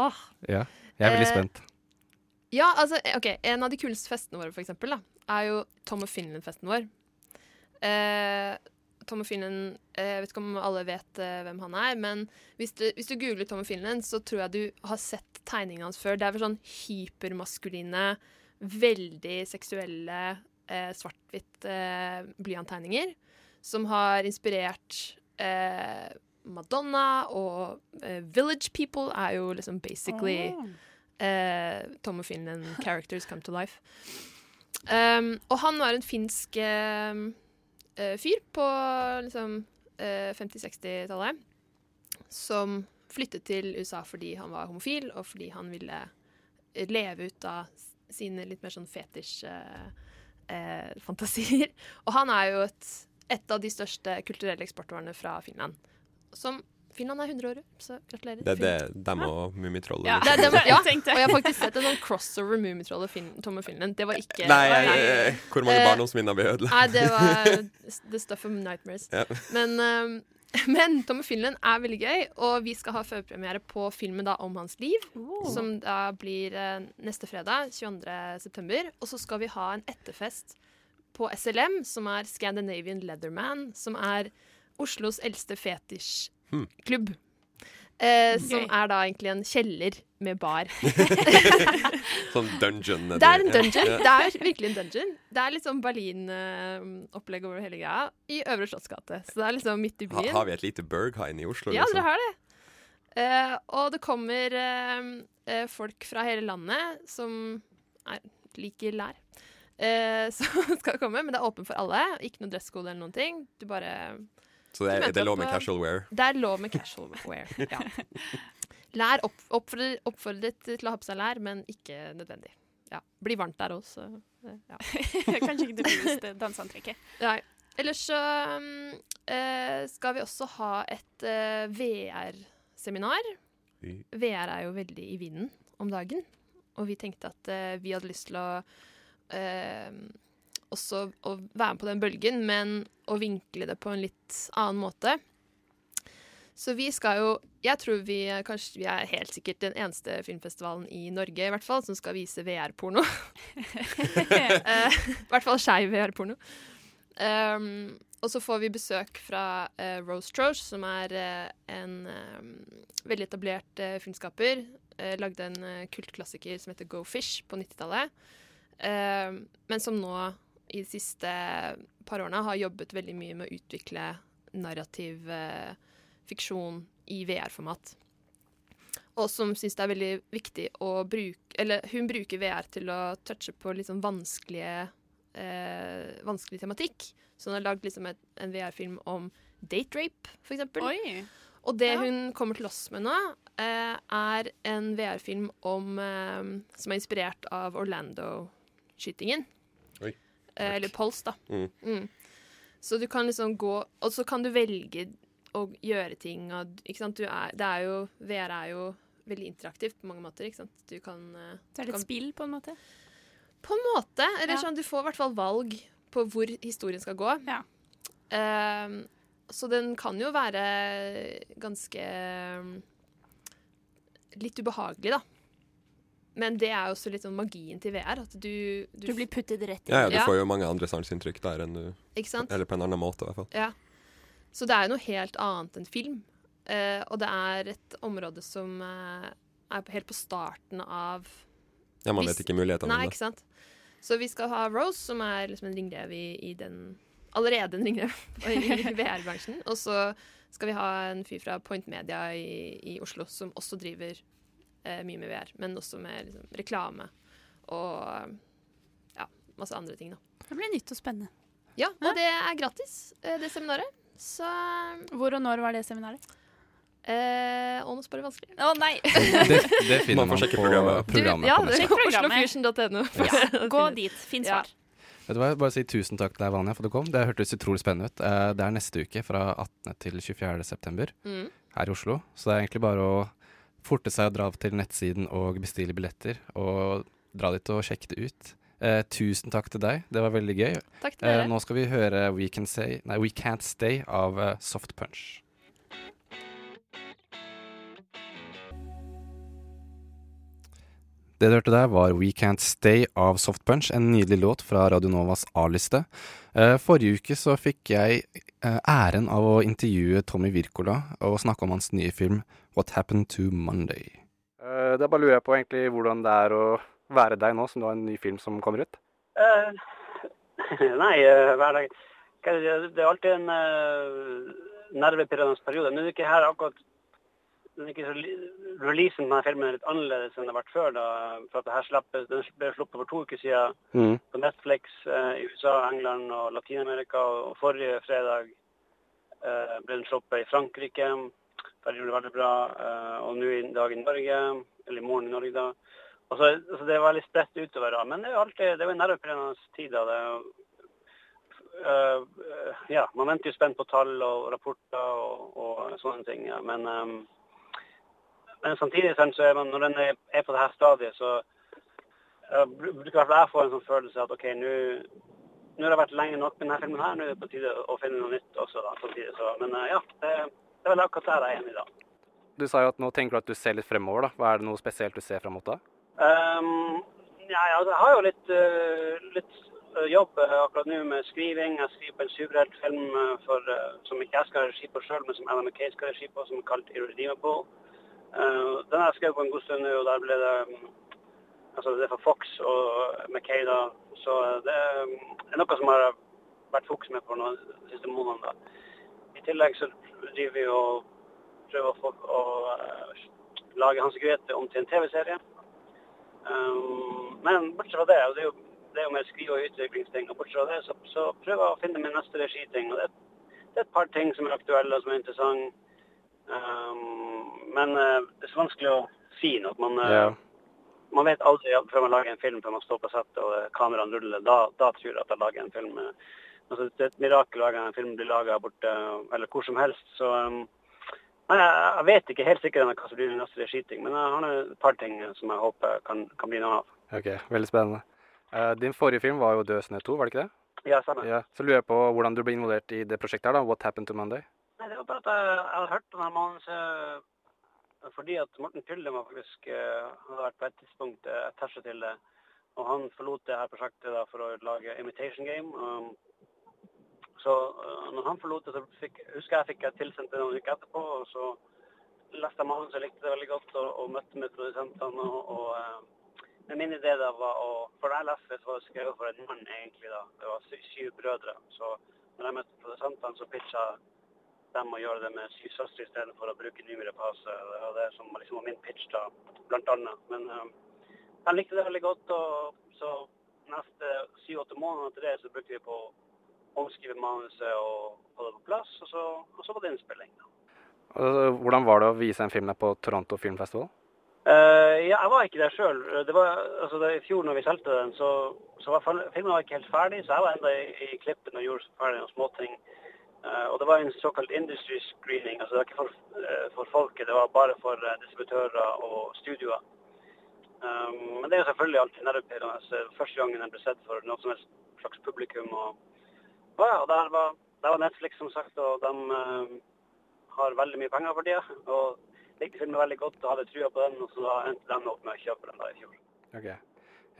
Åh. Ja. Jeg er veldig spent. Ja, altså, ok, En av de kuleste festene våre for eksempel, da, er jo Tom og Finland-festen vår. Eh, Tom og Finland eh, Jeg vet ikke om alle vet hvem han er, men hvis du, hvis du googler Tom og Finland, så tror jeg du har sett tegningene hans før. Det er vel sånn hypermaskuline, veldig seksuelle, eh, svart-hvitt eh, blyanttegninger som har inspirert eh, Madonna og eh, Village People er jo liksom basically eh, Tom og Finland characters come to life. Um, og han var en finsk eh, fyr på liksom eh, 50-60-tallet som flyttet til USA fordi han var homofil, og fordi han ville leve ut av sine litt mer sånn fetisj-fantasier. og han er jo et, et av de største kulturelle eksportvarene fra Finland. Som Finland er 100 år, så gratulerer. Det er det dem og Mummitrollet Ja, ja, og jeg har faktisk sett en sånn crossover Mummitroll og Fin Tomme Finland. Det var ikke Nei, var- nei. hvor mange Eh, barndomsminner blir ødelagt? Nei, det var the stuff of nightmares. Ja. Men, eh, men Tom og Finland er veldig gøy, og vi skal ha førpremiere på filmen da om hans liv. Som da blir eh, neste fredag, 22. september. Og så skal vi ha en etterfest på SLM, som er Scandinavian Leatherman, som er Oslos eldste fetisjklubb. Eh, som er da egentlig en kjeller med bar. Sånn dungeon. Det er en dungeon. Det er virkelig en dungeon. Det er litt sånn Berlin-opplegg over hele greia, i Øvre Slottsgate. Så det er liksom midt i Ha, byen. har vi et lite Berghain i Oslo? Ja, liksom? dere har det. Eh, og det kommer eh, eh, folk fra hele landet som er, liker lær. Eh, som skal komme, men det er åpent for alle. Ikke noe dresskode eller noen ting. Du bare Så det er, det er lov med og- casual wear? Det er lov med casual wear, ja. Lær opp, oppfordret, oppfordret til å ha på seg lær, men ikke nødvendig. Ja. Blir varmt der også. Ja. Kanskje ikke det fineste danseantrekket. Nei. Ellers så um, eh, skal vi også ha et eh, VR-seminar. VR er jo veldig i vinden om dagen, og vi tenkte at eh, vi hadde lyst til å eh, også å være med på den bølgen, men å vinkle det på en litt annen måte. Så vi skal jo Jeg tror vi kanskje vi er helt sikkert den eneste filmfestivalen i Norge i hvert fall som skal vise VR-porno. Eh, I hvert fall skeiv VR-porno. Um, og så får vi besøk fra uh, Rose Troche, som er uh, en um, veldig etablert uh, filmskaper. Lagde en kultklassiker som heter Go Fish på 90-tallet. Um, men som nå, i de siste par årene, har jobbet veldig mye med å utvikle narrativ eh, fiksjon i VR-format. Og som syns det er veldig viktig å bruke Eller hun bruker VR til å touche på sånn vanskelige eh, vanskelig tematikk. Så hun har lagd liksom et, en VR-film om date rape, eksempel. Og det hun kommer til oss med nå, eh, er en VR-film om eh, som er inspirert av Orlando-skytingen. Eh, eller Pulse, da. Mm. Mm. Så du kan liksom gå Og så kan du velge å gjøre ting og Ikke sant. Du er, det er jo VR er jo veldig interaktivt på mange måter, ikke sant. Du kan eh, Så er det kan- spill, på en måte? På en måte. Eller Ja. sånn, du får i hvert fall valg på hvor historien skal gå. Ehm, så den kan jo være ganske ehm, litt ubehagelig, da. Men det er jo også litt sånn magien til VR. At du Du, Du blir puttet rett Ja, ja, du får jo mange andre sanseinntrykk der enn du Ikke sant? Eller på en annen måte, i hvert fall. Ja. Så det er jo noe helt annet enn film. Uh, og det er et område som uh, er på- helt på starten av Ja, man vet ikke mulighetene Nei, ikke sant. Så vi skal ha Rose, som er liksom en ringrev i, i den Allerede en ringrev i, i VR-bransjen. Og så skal vi ha en fyr fra Point Media i, i Oslo som også driver eh, mye med VR, men også med liksom, reklame og ja, masse andre ting, da. Det blir nytt og spennende. Ja, og det er gratis, eh, det seminaret. Så Hvor og når var det seminaret? eh, Å, nå spør du vanskelig. Å nei! Det, det finner Man man, på programmet. programmet. ja, på er oslofusion.no. Ja, gå dit. Finn Ja. svar. Vet du hva, Bare si tusen takk til deg, Vanja, for at du kom. Det hørtes utrolig spennende ut. Eh, Det er neste uke, fra 18. til 24. september, Mm. her i Oslo. Så det er egentlig bare å forte seg å dra til nettsiden og bestille billetter, og dra dit og sjekke det ut. Eh, tusen takk til deg, det var veldig gøy. Takk til Eh, dere. nå skal vi høre We, Can Say, nei, We Can't Stay av uh, Soft Punch. Det du hørte der, var We Can't Stay av Soft Punch, en nydelig låt fra Radio Novas A-liste. Eh, forrige uke så fikk jeg eh, æren av å intervjue Tommy Wirkola og snakke om hans nye film What Happened to Monday. Uh, da bare lurer jeg på egentlig hvordan det er å være deg nå som du har en ny film som kommer ut. Uh, nei, uh, hver dag. Det er alltid en uh, nervepirrende periode. Nå er det ikke her akkurat er ikke så, Releasen på denne filmen er litt annerledes enn det har vært før. da, for at det her slappes, Den ble sluppet for to uker siden Mm. på Netflix uh, i USA, England og Latin-Amerika. Og forrige fredag eh, ble den sluppet i Frankrike. Der gjorde det veldig bra. eh, og nå i dag i Norge, eller i morgen i Norge, da. Så, så Det er veldig spredt utover. da. Men det er jo alltid, det er jo en nervepirrende tid. da. Det er eh, ja, Man venter jo spent på tall og rapporter og, og sånne ting. Ja. Men, um, men samtidig så er man, når den er, på det her stadiet, så uh, bruker jeg få en sånn følelse at OK, nå nå har det vært lenge nok med denne filmen her, nå er det på tide å finne noe nytt også. da, samtidig. Så, men uh, ja, det, det er vel akkurat der jeg er igjen i dag. Du sa jo at nå tenker du at du ser litt fremover. da. Hva Er det noe spesielt du ser frem mot da? Um, ja, ja, altså, jeg har jo litt, uh, litt eh, jobb eh, akkurat nå med skriving. Jeg skriver på en superheltfilm eh, som ikke jeg skal ha regi på sjøl, men som Alan McKay skal ha regi på, som er kalt Irredeemable. Uh, den har jeg skrevet på en god stund nå, og der ble det um, altså det er for Fox og McKay. da, Så eh, det er noe som har vært fokus med på de siste månedene. da. I tillegg så driver vi og prøver å, få, å eh, lage Hans Grete om til en TV-serie. Um, men bortsett fra det, og det er jo, det er jo mer skrive- og utviklingsting, og bortsett fra det, så, så prøver jeg å finne min neste regiting. og det, det er et par ting som er aktuelle og som er interessante. Um, men uh, det er så vanskelig å si noe. Man, uh, Ja. man vet aldri før man lager en film, før man står på settet og eh, kameraene ruller. Da, da tror jeg at jeg lager en film. eh. Altså, det er et mirakel hver gang en film blir laga borte, eller hvor som helst. Så um, jeg, jeg vet ikke helt sikkert hva som blir den neste skyting, men jeg har et par ting eh, som jeg håper kan, kan bli noe av. Ok, Veldig spennende. Uh, din forrige film var jo 'Død snø 2', var det ikke det? Ja, stemmer. Ja, Så lurer jeg på hvordan du ble involvert i det prosjektet her, da. What happened to Monday? Nei, det var bare at jeg, jeg hadde hørt om denne manuset fordi at Morten Tylle var faktisk eh, han hadde vært på et tidspunkt uh, attachet til det. Og han forlot det her prosjektet da, for å lage Imitation Game. Um, så uh, når han forlot det, så fikk, husker jeg fikk jeg tilsendt det noen uker etterpå. og så leste jeg manuset, likte det veldig godt og, og møtte med produsentene. og, og uh, men Min idé da var å For da jeg leste så var det skrevet for en mann, egentlig. da. Det var sy syv brødre. Så når jeg møtte produsentene, så pitcha dem å gjøre det med syv søstre istedenfor å bruke Numere Pase. Det var det som liksom var min pitch, da, blant annet. Men uh, han likte det veldig godt. og så neste syv-åtte måneder etter det så brukte vi på omskrive manuset og få det på plass. Og så, og så var det innspilling. Hvordan var det å vise en film der på Toronto Filmfestival? Uh, ja, jeg var ikke der sjøl. Altså, det- I fjor når vi solgte den, så, så var filmen var ikke helt ferdig, så jeg var enda i, i klippen og gjorde ferdig noen småting. Uh, og det var en såkalt industry screening. altså Det var ikke for, uh, for folket, det var bare for eh, distributører og studioer. Um, men det er jo selvfølgelig alltid nervepirrende. Første gangen jeg ble sett for noe som helst slags publikum. Og, og ja, der var, der var Netflix, som sagt, og de uh, har veldig mye penger for tida. Og likte filmen veldig godt og hadde trua på den, og så endte de opp med å kjøpe den da i fjor. Ok.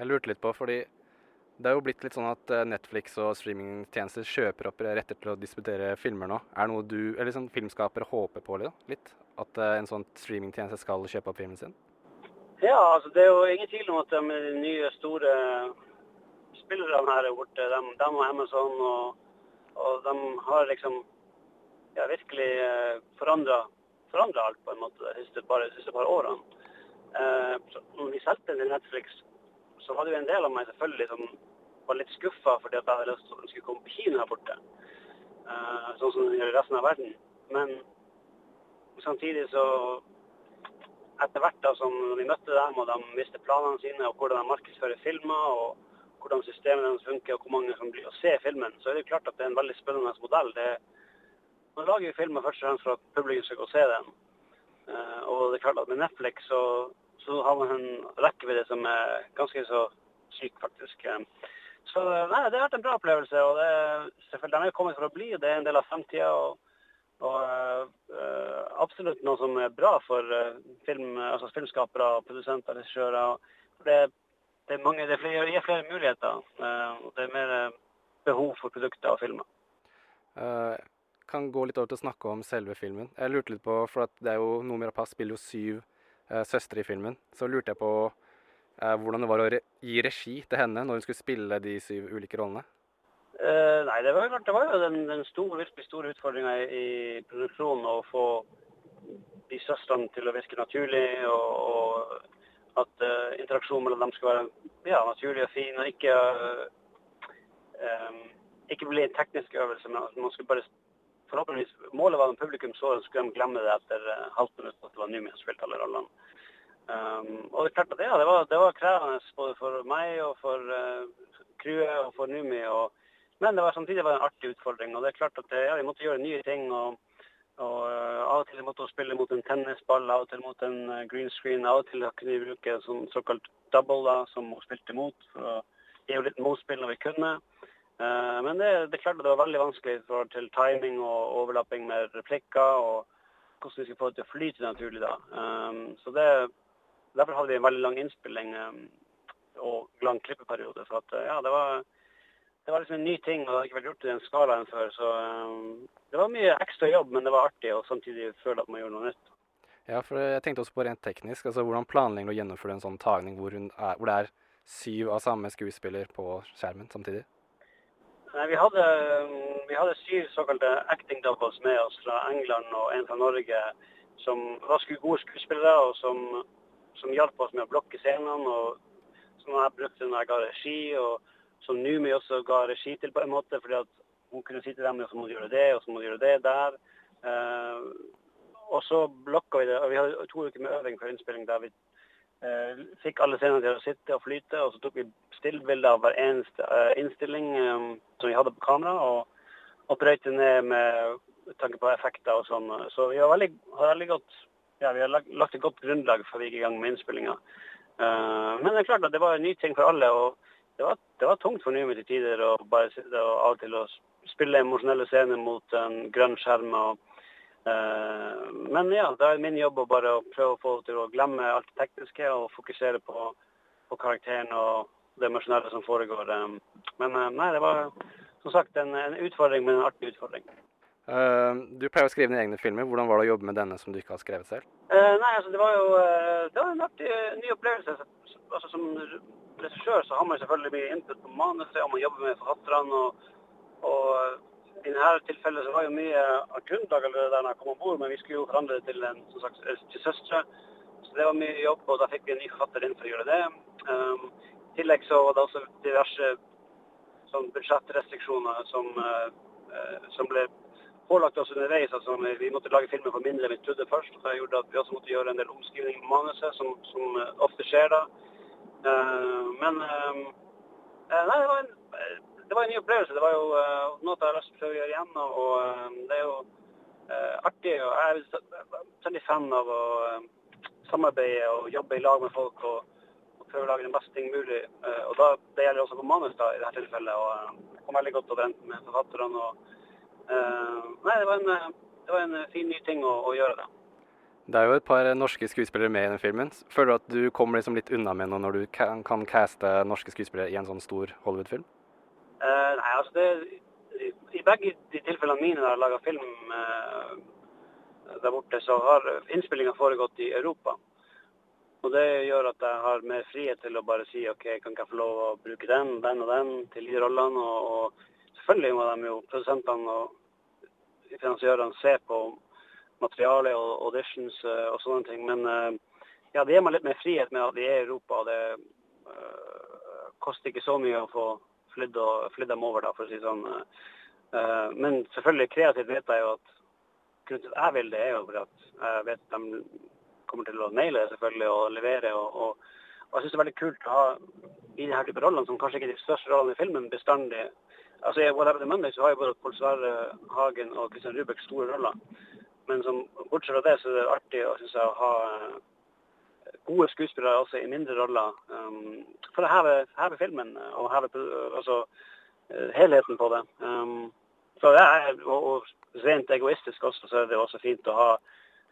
Jeg lurte litt på, fordi det er jo blitt litt sånn at eh, Netflix og streamingtjenester kjøper opp retter til å disputere filmer nå. Er det noe du, eller sånn filmskapere håper på litt? At eh, en sånn streamingtjeneste skal kjøpe opp filmen sin? Ja, altså det er jo ingen tvil om at de nye store spillerne her er borte, de, de og Amazon, og, og de har liksom ja, virkelig eh, forandra alt på en måte de siste, bare, de siste par årene. Eh, når vi solgte den Netflix, så var det jo en del av meg selvfølgelig som var litt skuffa fordi at jeg hadde lyst til at den skulle komme på kino her borte. Eh, sånn som den gjør i resten av verden. Men samtidig så etter hvert da, som vi møtte dem, og de visste planene sine, og hvordan de markedsfører filmer, og hvordan systemet deres funker, og hvor mange som blir å se filmen, så er det klart at det er en veldig spennende modell. Det, man lager filmer først og fremst for at publikum skal gå og se den. Eh, og det er klart at med Netflix så, så har man en rekkevidde som er ganske så syk, faktisk. Eh, Så nei, det har vært en bra opplevelse. og det, er- selvfølgelig, De er kommet for å bli, det er en del av fremtida. Og, og eh, absolutt noe som er bra for film, altså filmskapere, produsenter, regissører. Det Det, det er mange, det er flere, gir flere muligheter. eh, og det er mer eh, behov for produkter og filmer. Uh, kan gå litt over til å snakke om selve filmen. Jeg lurte litt på, for det er jo Noomi Rapace spiller jo syv uh, søstre i filmen. Så lurte jeg på uh, hvordan det var å re gi regi til henne når hun skulle spille de syv ulike rollene. Uh, nei, det var jo klart, det var jo den, den store, virkelig store utfordringa i, i produksjonen å få de søstrene til å virke naturlig, og, og at uh, interaksjonen mellom dem skal være ja, naturlig og fin, og ikke eh, ikke bli en teknisk øvelse, men at man skal bare forhåpentligvis Målet var at publikum så det, skulle de glemme det etter uh, halvt minutt at det var Numi som spilte alle rollene. Um, og det er ja, det var, det var krevende både for meg og for uh, crewet og for Numi. Og, men det var samtidig var det en artig utfordring. Og det er klart at ja, vi måtte gjøre nye ting. og, og uh, Av og til måtte hun spille mot en tennisball, av og til mot en uh, green screen. Av og til kunne vi bruke sånn såkalt double, da, som hun spilte mot. for å gi henne litt motspill når vi kunne. Eh, Men det, det klarte det var veldig vanskelig i forhold til timing og overlapping med replikker, og hvordan vi skulle få det til å flyte naturlig da. Så det, Derfor hadde vi en veldig lang innspilling um, og lang klippeperiode. For at, ja, det var, det var liksom en ny ting, og det hadde ikke vært gjort i den skalaen før. Så um, det var mye ekstra jobb, men det var artig å samtidig føle at man gjorde noe nytt. Ja, for jeg tenkte også på rent teknisk. altså Hvordan planlegger du å gjennomføre en sånn tagning hvor, hun er, hvor det er syv av samme skuespiller på skjermen samtidig? Nei, vi hadde, um, vi hadde syv såkalte acting doubles med oss fra England og en fra Norge som var gode skuespillere og som, som hjalp oss med å blokke scenene. og Som jeg brukte når jeg ga regi, og som Numi også ga regi til på en måte. fordi at hun kunne si til dem at så må du gjøre det, og så må du gjøre det der. Eh, og så blokka vi det. og Vi hadde to uker med øving før innspilling der vi eh, fikk alle scenene til å sitte og flyte. Og så tok vi stillbilder av hver eneste eh, innstilling eh, som vi hadde på kamera, og, og brøyt det ned med tanke på effekter og sånn. Så vi har veldig, har veldig godt ja, vi har lagt, lagt et godt grunnlag før vi gikk i gang med innspillinga. Eh, men det er klart at det var en ny ting for alle. og det var, det var tungt for Numi til tider å bare og av og til å spille emosjonelle scener mot en grønn skjerm. og Eh, men ja, da er min jobb å bare prøve å få til å glemme alt det tekniske og fokusere på, på karakteren og det emosjonelle som foregår. eh. Men eh, nei, det var som sagt en, en utfordring, men en artig utfordring. Uh, du pleier å skrive dine egne filmer. Hvordan var det å jobbe med denne som du ikke har skrevet selv? Uh, nei, altså det var jo uh, det var en artig ny opplevelse. Altså Som regissør så har man selvfølgelig mye input på manuset, og man jobber med forfatterne. og, og i dette tilfellet så var jo mye av grunnlaget allerede der når jeg kom om bord, men vi skulle jo forandre det til en som sagt, til søstre. Så det var mye jobb, og da fikk vi en ny forfatter inn for å gjøre det. Um, I tillegg så var det også diverse sånn budsjettrestriksjoner som, eh, eh, som ble pålagt oss underveis. Altså, vi måtte lage filmer for mindre enn vi trodde først. Det gjorde at vi også måtte gjøre en del omskrivninger på manuset, som, som eh, ofte skjer da. Eh, men eh, eh, nei, det var, en, det var en ny opplevelse. Det var jo noe jeg har lyst til å prøve å gjøre igjen. Og, det er jo artig. og Jeg er vel- veldig fan av å samarbeide og jobbe i lag med folk. og og prøve å lage den beste ting mulig. Og da, Det gjelder også på manus da, i dette tilfellet. og Jeg kom veldig godt overens med forfatterne. Nei, det var en, det var en fin ny ting å, å gjøre det. Det er jo et par norske skuespillere med i den filmen. Føler du at du kommer liksom litt unna med noe når du kan, kan caste norske skuespillere i en sånn stor Hollywood-film? Uh, nei, altså det, i, I begge de tilfellene mine der jeg lager film uh, der borte, så har innspillinga foregått i Europa. Og Det gjør at jeg har mer frihet til å bare si OK, kan ikke jeg få lov å bruke den, den og den til de rollene? Og, og selvfølgelig må de jo, produsentene og finansiørene, se på materiale og auditions eh, og sånne ting. Men eh, ja, det gir meg litt mer frihet med at vi er i Europa, og det uh, koster ikke så mye å få flydd, dem over, da, for å si det sånn. Uh, men selvfølgelig, kreativt vet jeg jo at grunnen til at jeg vil det, er jo fordi at jeg vet at de kommer til å naile det selvfølgelig og levere. Og, og, og jeg syns det er veldig kult å ha i denne type rollene, som kanskje ikke er de største rollene i filmen, bestandig Altså I What Happened Monday så har jo både Pål Sverre Hagen og Christian Rubek store roller. Men som, bortsett fra det, så er det artig jeg, å ha eh, gode skuespillere også i mindre roller. Um, for å heve, heve filmen og heve pro- altså, eh, helheten på det. Um, så det er, og, og rent egoistisk også, så er det også fint å ha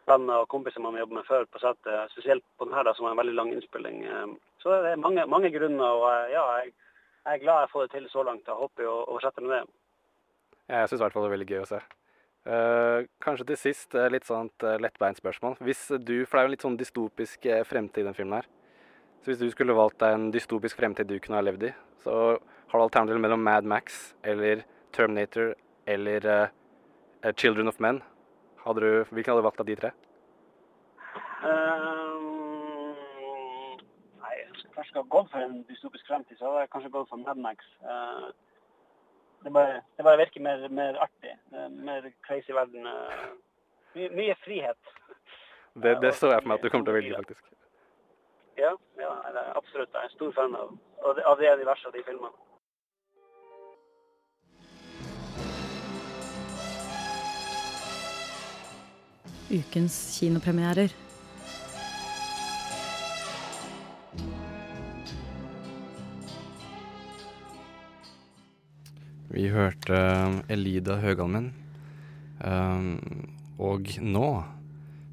venner og kompiser man jobber med før på settet. Spesielt på denne, da, som har en veldig lang innspilling. Um, så det er mange, mange grunner. og eh, ja, jeg, jeg er glad jeg får det til så langt. Jeg håper jo å fortsette med det. Jeg syns i hvert fall det er veldig gøy å se. Eh, kanskje til sist eh, litt sånt uh, lettbeint spørsmål. Hvis du, For det er jo en litt sånn dystopisk eh, fremtid i den filmen her. Så hvis du skulle valgt deg en dystopisk fremtid du kunne ha levd i, så har du alternativet mellom Mad Max eller Terminator eller eh, eh, Children of Men. Hadde du, hvilken hadde du valgt av de tre? Um, nei, hvis jeg først skal gått for en dystopisk fremtid, så hadde jeg kanskje gått for Mad Max. Uh, det, bare, det bare virker mer, mer artig. Uh, mer crazy verden. Uh, mye, mye frihet. Det, det står jeg for meg at du kommer til å velge, faktisk. Ja, ja absolutt. Jeg er en stor fan av, av det universet og de filmene. Ukens kinopremierer. Vi hørte um, Elida Høgalmen. Um, og nå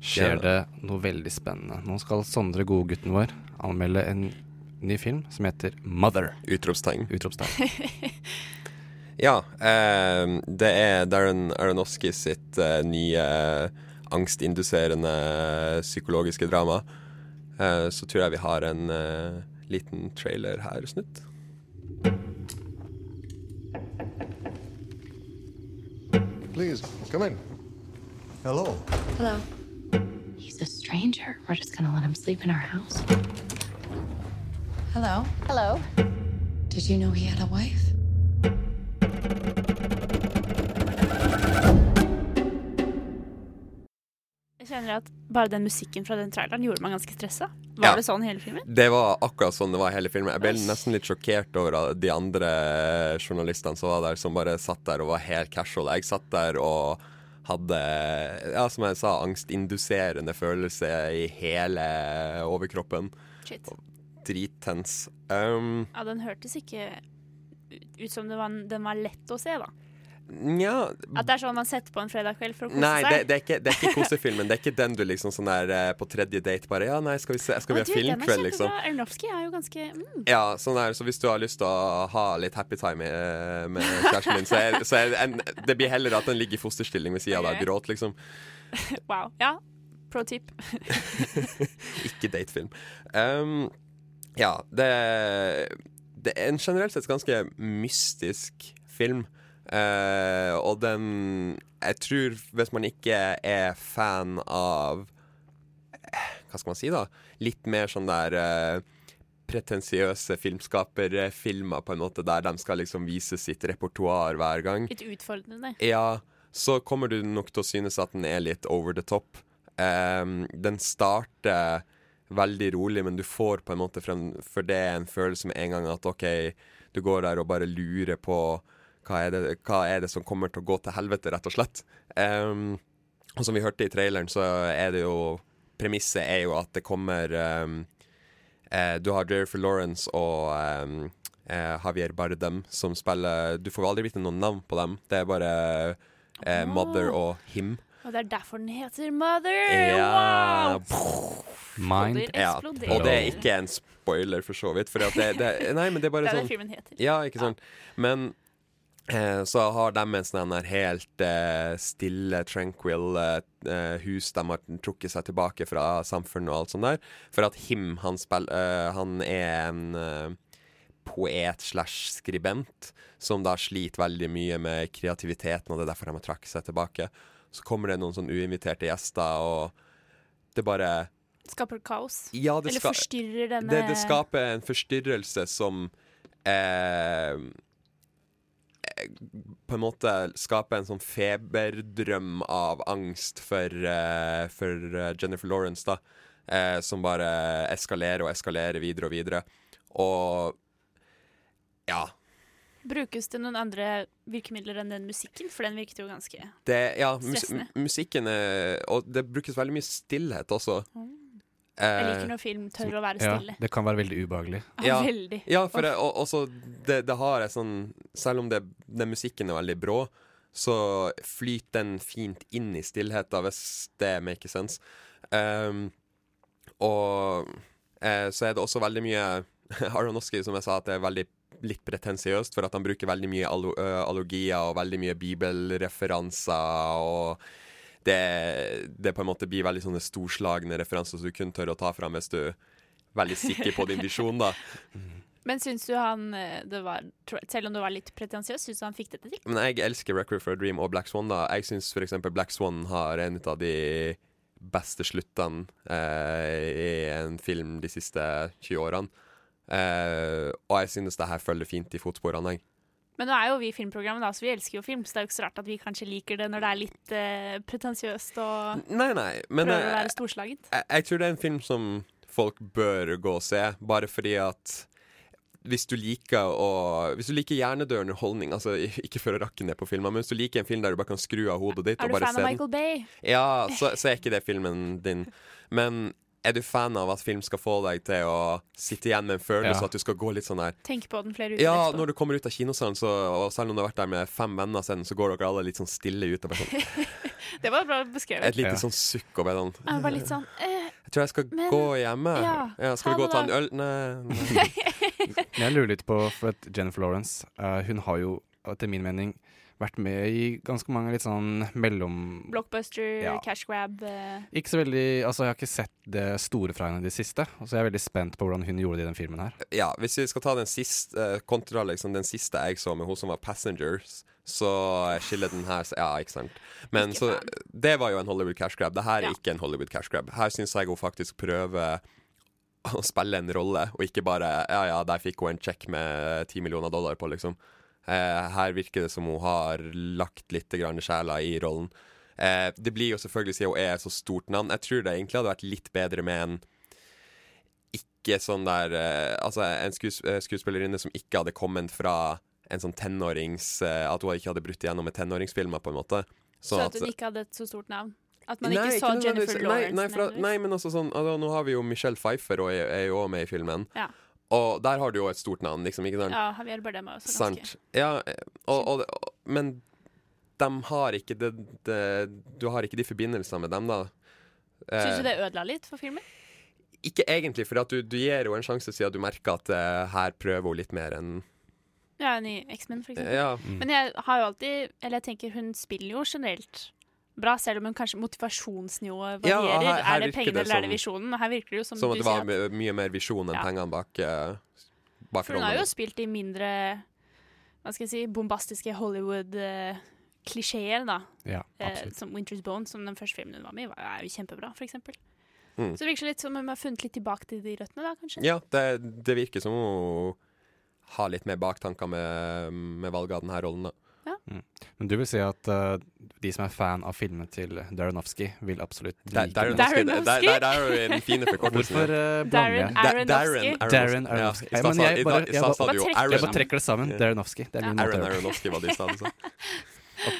skjer Ja. det noe veldig spennende. Nå skal Sondre Godgutten vår anmelde en ny film som heter Mother. Utropstegn. Utropstegn. Ja, eh, det er Darren Aronofsky sitt eh, nye angstinduserende psykologiske drama. Eh, så tror jeg vi har en eh, liten trailer her, snutt. Please, come in. Hello. Hello. He's a stranger. We're just gonna let him sleep in our house. Hello. Hello. Did you know he had a wife? Kjenner at bare den musikken fra den traileren gjorde meg ganske stressa. Var Ja. det sånn hele filmen? Det var akkurat sånn det var hele filmen. Jeg ble nesten litt sjokkert over de andre journalistene som var der, som bare satt der og var helt casual. Jeg satt der og hadde, ja, som jeg sa, angstinduserende følelse i hele overkroppen. Shit. Drittens. Um, Ja, den hørtes ikke ut- som det var, den var lett å se, da. Nja At det er sånn man setter på en fredag kveld for å kose Nei, seg. det, det, er ikke, det er ikke kosefilmen. Det er ikke den du liksom sånn der eh, på tredje date bare Ja, nei, skal vi, se, skal vi ha er filmkveld, liksom? kjempebra. Er jo ganske mm. Ja, sånn der, så hvis du har lyst til å ha litt happy time eh, med kjæresten din, så er, så er det en, det blir heller at den ligger i fosterstilling ved sida av deg og gråter, liksom. Wow. Ja, pro tip. Ikke datefilm. Um, ja, det, det er en generelt sett ganske mystisk film. Eh, og den Jeg tror hvis man ikke er fan av Hva skal man si, da? Litt mer sånn der uh, pretensiøse filmskaperfilmer, på en måte, der de skal liksom vise sitt repertoar hver gang. Litt utfordrende. Ja, så kommer du nok til å synes at den er litt over the top. Um, den starter veldig rolig, men du får på en måte frem For det er en følelse med en gang at OK, du går der og bare lurer på hva er det, hva er det som kommer til å gå til helvete, rett og slett. Um, og som vi hørte i traileren, så er det jo Premisset er jo at det kommer um, eh, Du har Jennifer Lawrence og um, eh, Javier Bardem som spiller Du får aldri vite noen navn på dem. Det er bare eh, Mother og Him. Og det er derfor den heter Mother! Ja. Wow! Mind Ja, og det er ikke en spoiler, for så vidt. For at det, det, nei, men det er bare Det er det sånn filmen heter. Ja, ikke sant. Men eh, så har de en sånn helt eh, stille, tranquil eh, eh, hus. De har trukket seg tilbake fra samfunnet og alt sånt der. For at Him, han, spill, eh, han er en poet slash skribent som da sliter veldig mye med kreativiteten, og det er derfor de har trukket seg tilbake. Så kommer det noen sånn uinviterte gjester, og det bare Skaper kaos. ja, det Eller forstyrrer denne det, det skaper en forstyrrelse som eh, På en måte skape en sånn feberdrøm av angst for, uh, for eh, Jennifer Lawrence, da. Uh, som bare eskalerer og eskalerer videre og videre. Og ja. Brukes det noen andre virkemidler enn den musikken? For den virket jo ganske Det, ja, mus Stressende. musikken er Og det brukes veldig mye stillhet også. Jeg Eh, liker når film tør å være stille. Ja, det kan være veldig ubehagelig. Ja, veldig. Ja, for det, og, også, det, det har jeg sånn Selv om det, den musikken er veldig brå, så flyter den fint inn i stillheten, hvis det makes sense. Um, og eh, så er det også veldig mye Aronoski, som jeg sa, at det er veldig litt pretensiøst, for at han bruker veldig mye allo, ø, allogier og veldig mye bibelreferanser. og det, det på en måte blir veldig sånne storslagne referanser som du kun tør å ta fram hvis du er veldig sikker på din visjon. da Men syns du han eh, det var, Selv om du var litt pretensiøs, syns du han fikk dette til? Men jeg elsker Record for a Dream og Black Swan. da Jeg syns f.eks. Black Swan har en av de beste sluttene eh, i en film de siste 20 årene. Eh, og jeg synes det her følger fint i fotsporene. Jeg. Men nå er jo vi filmprogrammet, da, så vi elsker jo film. Så det er jo ikke så rart at vi kanskje liker det når det er litt eh, pretensiøst og Nei, nei, men prøver å eh, være storslagent. jeg, jeg tror det er en film som folk bør gå og se, bare fordi at hvis du liker å Hvis du liker hjernedød underholdning, altså ikke for å rakke ned på filmer, men hvis du liker en film der du bare kan skru av hodet ditt Er du fan se av den Michael Bay? Ja, så, så er ikke det filmen din. Men er du fan av at film skal få deg til å sitte igjen med en følelse Ja. at du skal gå litt sånn der Tenk på den flere uker Ja, etterpå. når du kommer ut av kinosalen, så, og selv om du har vært der med fem venner sen, så går dere alle litt sånn stille ut. Sånn, Det var bra beskrevet. et lite sånn sukk og sånn Jeg var litt sånn eh, Jeg tror jeg skal Men- gå hjemme. ja, skal vi gå og ta en øl? Nei. nei. Jeg lurer litt på, for at Jennifer Lawrence uh, Hun har jo, etter min mening, vært med i ganske mange litt sånn mellom... Blockbuster, Ja. cash grab uh... Ikke så veldig Altså, jeg har ikke sett det store fra henne i det siste, og så jeg er veldig spent på hvordan hun gjorde det i den filmen her. Ja, hvis vi skal ta den siste uh, kontra liksom, den siste jeg så med hun som var Passengers, så skiller den her Ja, ikke sant. Men Ikke så fan. Det var jo en Hollywood cash grab. Det her er Ja. ikke en Hollywood cash grab. Her syns jeg hun faktisk prøver å spille en rolle, og ikke bare Ja, ja, der fikk hun en check med ti millioner dollar på, liksom. Eh, her virker det som hun har lagt litt grann sjela i rollen. Eh, det blir jo selvfølgelig siden hun er et så stort navn. Jeg tror det egentlig hadde vært litt bedre med en ikke sånn der eh, Altså en skues skuespillerinne som ikke hadde kommet fra en sånn tenårings At hun ikke hadde brutt igjennom med tenåringsfilmer, på en måte. Så Sånn at hun ikke hadde et så stort navn. At man Nei, ikke så ikke Jennifer Lawrence. Nei, nei, fra, nei men altså sånn altså, Nå har vi jo Michelle Pfeiffer og er, er jo også med i filmen. Ja. Og der har du jo et stort navn, liksom. Ikke sant? Ja, Javier Bardem er også ganske Sant. Ja, og, og, og, men de har ikke det, det Du har ikke de forbindelsene med dem, da. Syns Eh, du det ødela litt for filmen? Ikke egentlig, for at du, du gir jo en sjanse siden du merker at uh, her prøver hun litt mer enn Ja, enn i X-Men, for eksempel. Ja. Mm. Men jeg har jo alltid Eller jeg tenker hun spiller jo generelt bra, selv om hun kanskje motivasjonsnivået Ja, varierer. her- her er det pengene det eller er det visjonen? Her virker det jo som, Som at det var sier at mye mer visjon enn Ja. pengene bak, uh, bak For hun har jo spilt i mindre Hva skal jeg si bombastiske Hollywood-klisjeer, da. Ja, Eh, som Winter's Bone, som den første filmen hun var med i, var- er jo kjempebra, for eksempel. Mm. Så det virker litt som om hun har funnet litt tilbake til de røttene, da, kanskje? Ja, det, det virker som hun har litt mer baktanker med, med valget av denne rollen. da. Mm. Men du vil si at uh, de som er fan av filmene til Darinowski, vil absolutt like Darrenowski, er jo den fine forkortelsen. Hvorfor uh, Darren blander? Aronofsky. Darren Ja, Aronofsky. sa- jeg bare, jeg bare, jeg bare trekker det sammen. Ja. Darrenowski. Det er min måte å gjøre det. Aronofsky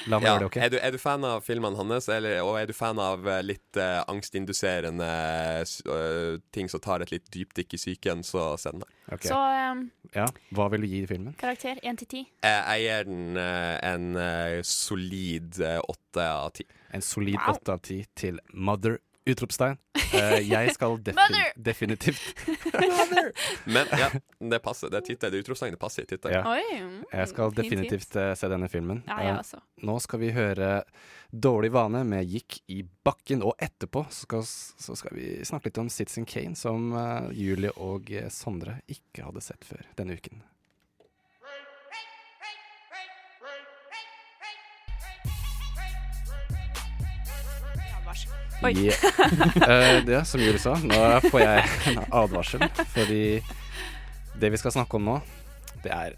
La meg Ja. gjøre det, OK? Er, du, er du fan av filmene hans, eller, og er du fan av eh, litt uh, angstinduserende eh, ting som tar et litt dypdykk i psyken, så se den her. Okay. Så um, Ja, Hva vil du gi filmen? karakter 1 til 10. Eh, Jeg gir den en solid eh, åtte av ti. En solid Wow. åtte av ti til Mother! Utropstegn. Uh, jeg skal defi Mother! definitivt Men ja, det passer. Det er tittel. Det utropstegnet passer i tittelen. Ja. Mm, Jeg skal definitivt uh, se denne filmen. Ja, Eh. Nå skal vi høre Dårlig vane med Gikk i bakken, og etterpå skal, så skal vi snakke litt om Citizen Kane, som Julie og Sondre ikke hadde sett før denne uken. Oi. Yeah. Det som Julie sa, nå får jeg en advarsel, fordi det vi skal snakke om nå, det er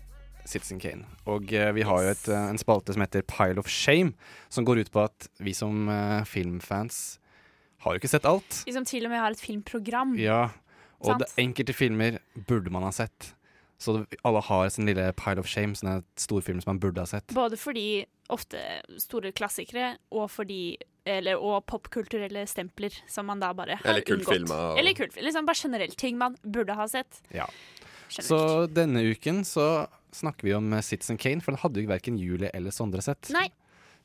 Citizen Kane. Og eh, vi har jo et, eh, en spalte som heter Pile of Shame, som går ut på at vi som eh, filmfans har jo ikke sett alt. Vi som til og med har et filmprogram. Ja, og Sant. det, enkelte filmer burde man ha sett. Så det, alle har sin lille pile of shame, sånne storfilmer som man burde ha sett. Både fordi ofte store klassikere, og fordi eller, og popkulturelle stempler som man da bare har Eller unngått. Filmer, og- Eller kultfilmer. Liksom bare generelt ting man burde ha sett. Ja. Så denne uken så snakker vi om eh, Citizen Kane, for den hadde jo verken Julie eller Sondre sett. Nei.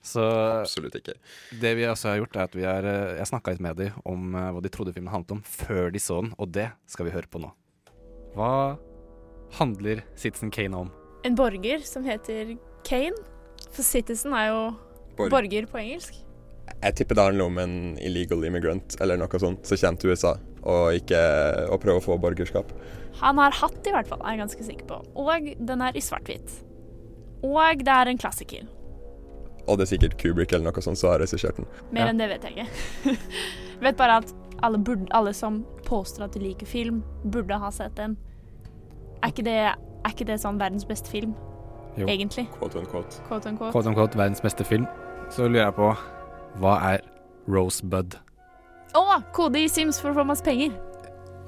Så Absolutt ikke. det vi også har gjort, er at vi har eh, Jeg snakka litt med dem om eh, hva de trodde filmen handlet om før de så den, og det skal vi høre på nå. Hva handler Citizen Kane om? En borger som heter Kane. For Citizen er jo Borg. borger på engelsk. Jeg tipper det handler om en illegal immigrant eller noe sånt som kommer til USA og, ikke, og prøver å få borgerskap. Han har hatt, i hvert fall, er jeg ganske sikker på. Og den er i svart-hvitt. Og det er en klassiker. Og det er sikkert Kubrick eller noe sånt som har regissert den. Mer enn det vet jeg ikke. jeg vet bare at alle, burde, alle som påstår at de liker film, burde ha sett den. Er ikke det, er ikke det sånn verdens beste film? Jo. Egentlig. Quote unquote. Quote unquote. Quote unquote verdens beste film. Så lurer jeg på hva er Rosebud? Å! kode i Sims for å få masse penger.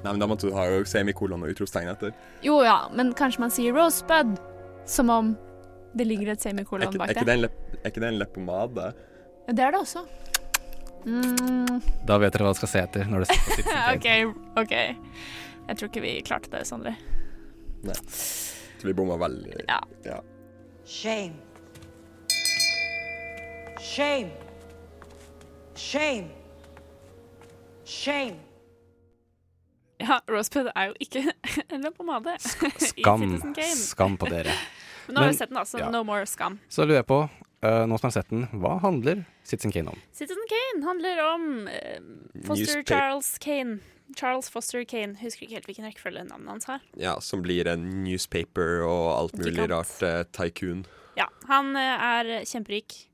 Nei, men Da måtte du ha jo semikolon og utropstegn etter. Jo ja, men kanskje man sier Rosebud som om det ligger et semikolon bak det. det er ikke det en leppepomade? Det er det også. Mm, Da vet dere hva dere skal se etter når dere ser på Citizen Kane. OK, OK. Jeg tror ikke vi klarte det, Sondre. Nei. Så vi bomma veldig. Ja. ja. Shame. Shame. Shame. Shame. Ja, Rosebud er jo ikke en leppepomade. Skam. Skam på dere. Men nå har vi sett den, altså. ja. No more skam. Så lurer jeg på, uh, nå som jeg har sett den, hva handler Citizen Kane om? Citizen Kane handler om uh, Foster Newspaper. Charles Kane. Charles Foster Kane. Husker ikke helt hvilken rekkefølge navnet hans har. ja, som blir en newspaper og alt mulig Gigant. rart. uh, tycoon. Ja, han er kjemperik.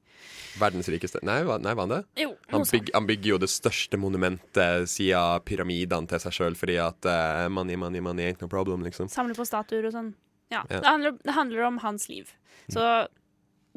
Verdens rikeste Nei, nei var han det? Jo, Han, byg, han bygger jo det største monumentet siden pyramidene til seg sjøl, fordi at uh, money, money, money ain't no problem, liksom. Samler på statuer og sånn. Ja, Ja. Det, handler, det handler om hans liv. Så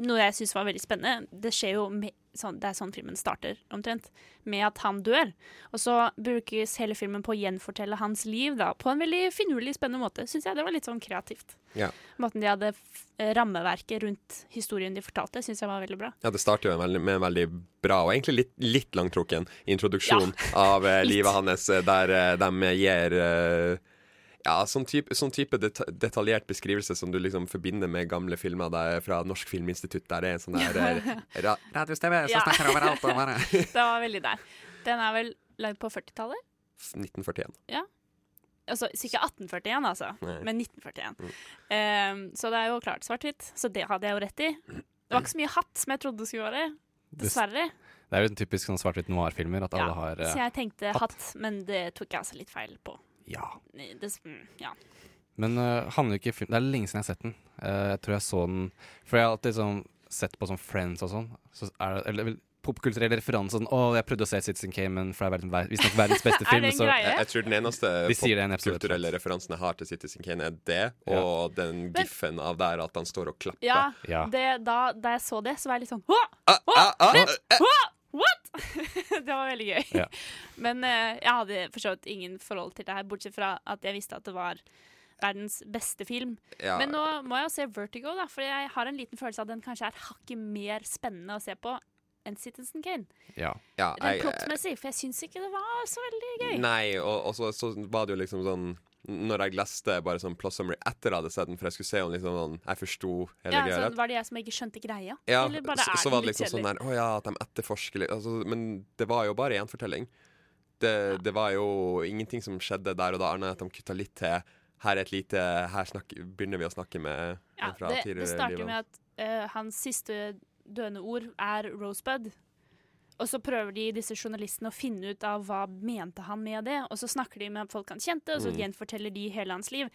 noe jeg syns var veldig spennende, det skjer jo med, sånn, Det er sånn filmen starter, omtrent. Med at han dør. Og så brukes hele filmen på å gjenfortelle hans liv da, på en veldig finurlig, spennende måte. Syns jeg det var litt sånn kreativt. Ja. Måten de hadde rammeverket rundt historien de fortalte, syns jeg var veldig bra. Ja, Det starter jo med en veldig bra og egentlig litt, litt langtrukken introduksjon av eh, livet hans, eh, der eh, de gir eh, ja, sånn type, sånn type det detaljert beskrivelse som du liksom forbinder med gamle filmer der, fra Norsk Filminstitutt, der det er en sånn der eh, ra Radio-TV som Ja. snakker overalt og bare det var veldig der. Den er vel lagd på 40-tallet? 1941. Ja. Altså, så ikke 1841, altså, Nei. men 1941. Ehm, så det er jo klart svart-hvitt. Så det hadde jeg jo rett i. Det var ikke så mye hatt som jeg trodde det skulle være. Dessverre. Det er jo en typisk sånn svart-hvitt noir-filmer, at alle har uh, Så jeg tenkte hatt. hatt, men det tok jeg altså litt feil på. Ja. Det, mm, ja. Men uh, handler ikke film Det er lenge siden jeg har sett den. Uh, jeg tror jeg så den For jeg har alltid sånn sett på sånn Friends og sånn. Så er det, eller popkulturell referanse. Sånn, 'Å, jeg prøvde å se Citizen Kane, men for det er visstnok verdens beste Er film'. det en så greie? Jeg, jeg tror den eneste De popkulturelle referansen jeg har til Citizen Kane, er det, og den giffen av der at han står og klapper. Ja, Ja. Det, da, da jeg så det, så var jeg litt sånn Hå! Hå! ah, ah, eh, Hå! Det var veldig gøy. Ja. Men eh, jeg hadde for så vidt ingen forhold til det her, bortsett fra at jeg visste at det var verdens beste film. Ja. Men nå må jeg jo se Vertigo, da, for jeg har en liten følelse av at den kanskje er hakket mer spennende å se på enn Citizen Kane. Ja. Ja, Rent plottmessig, for jeg syns ikke det var så veldig gøy. Nei, og, og så, så var det jo liksom sånn Når jeg leste bare sånn plot summary etter jeg hadde sett den, for jeg skulle se om liksom sånn Jeg forsto hele Ja, greia var det jeg som ikke skjønte greia? Ja, Eller bare så, er så var det liksom sånn der Å ja, at de etterforsker litt altså, Men det var jo bare gjenfortelling. Det, det var jo ingenting som skjedde der og da, annet enn at de kutta litt til. Her er et lite Her snakk, begynner vi å snakke med Ja, fra det, det tidligere starter livet. med at uh, hans siste døende ord er Rosebud. Og så prøver de disse journalistene å finne ut av hva mente han med det. Og så snakker de med folk han kjente, og så Mm. gjenforteller de hele hans liv.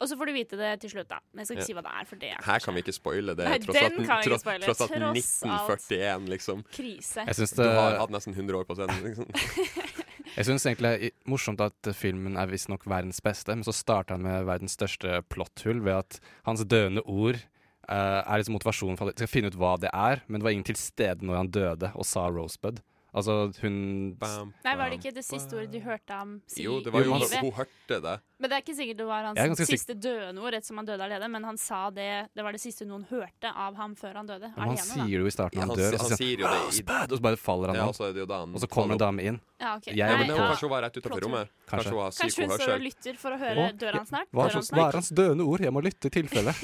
Og så får du vite det til slutt, da. Men jeg skal ikke Ja. si hva det er, for det er Her kan vi ikke spoile det. Nei, tross den at, kan vi ikke tross, spoile. tross at alt. 1941, liksom. Krise. Jeg syns Du har hatt nesten 100 år på scenen. Liksom. Jeg syns egentlig det er morsomt at filmen er visstnok verdens beste, men så starter han med verdens største plotthull ved at hans døende ord er liksom motivasjonen for at de skal finne ut hva det er, men det var ingen til stede når han døde og sa Rosebud. Altså, hun Nei, var det ikke det siste ordet du hørte ham si Jo, det var jo livet? Hun hørte det. Men det er ikke sikkert det var hans siste døende ord, ettersom han døde alene, Men han sa det Det var det siste noen hørte av ham før han døde. Men han sier det jo i starten Ja, han han dør. han, og så han sier jo det i- Og så bare faller han Ja, og så han Og så kommer en dame inn. Ja, okay. Jeg Nei, var Men på- hun kanskje hun var rett utenfor rommet. Kanskje. Kanskje hun har Kanskje hun står og lytter for å høre Dør han snart? Hva er, han hva er hans døende ord? Jeg må lytte i tilfelle.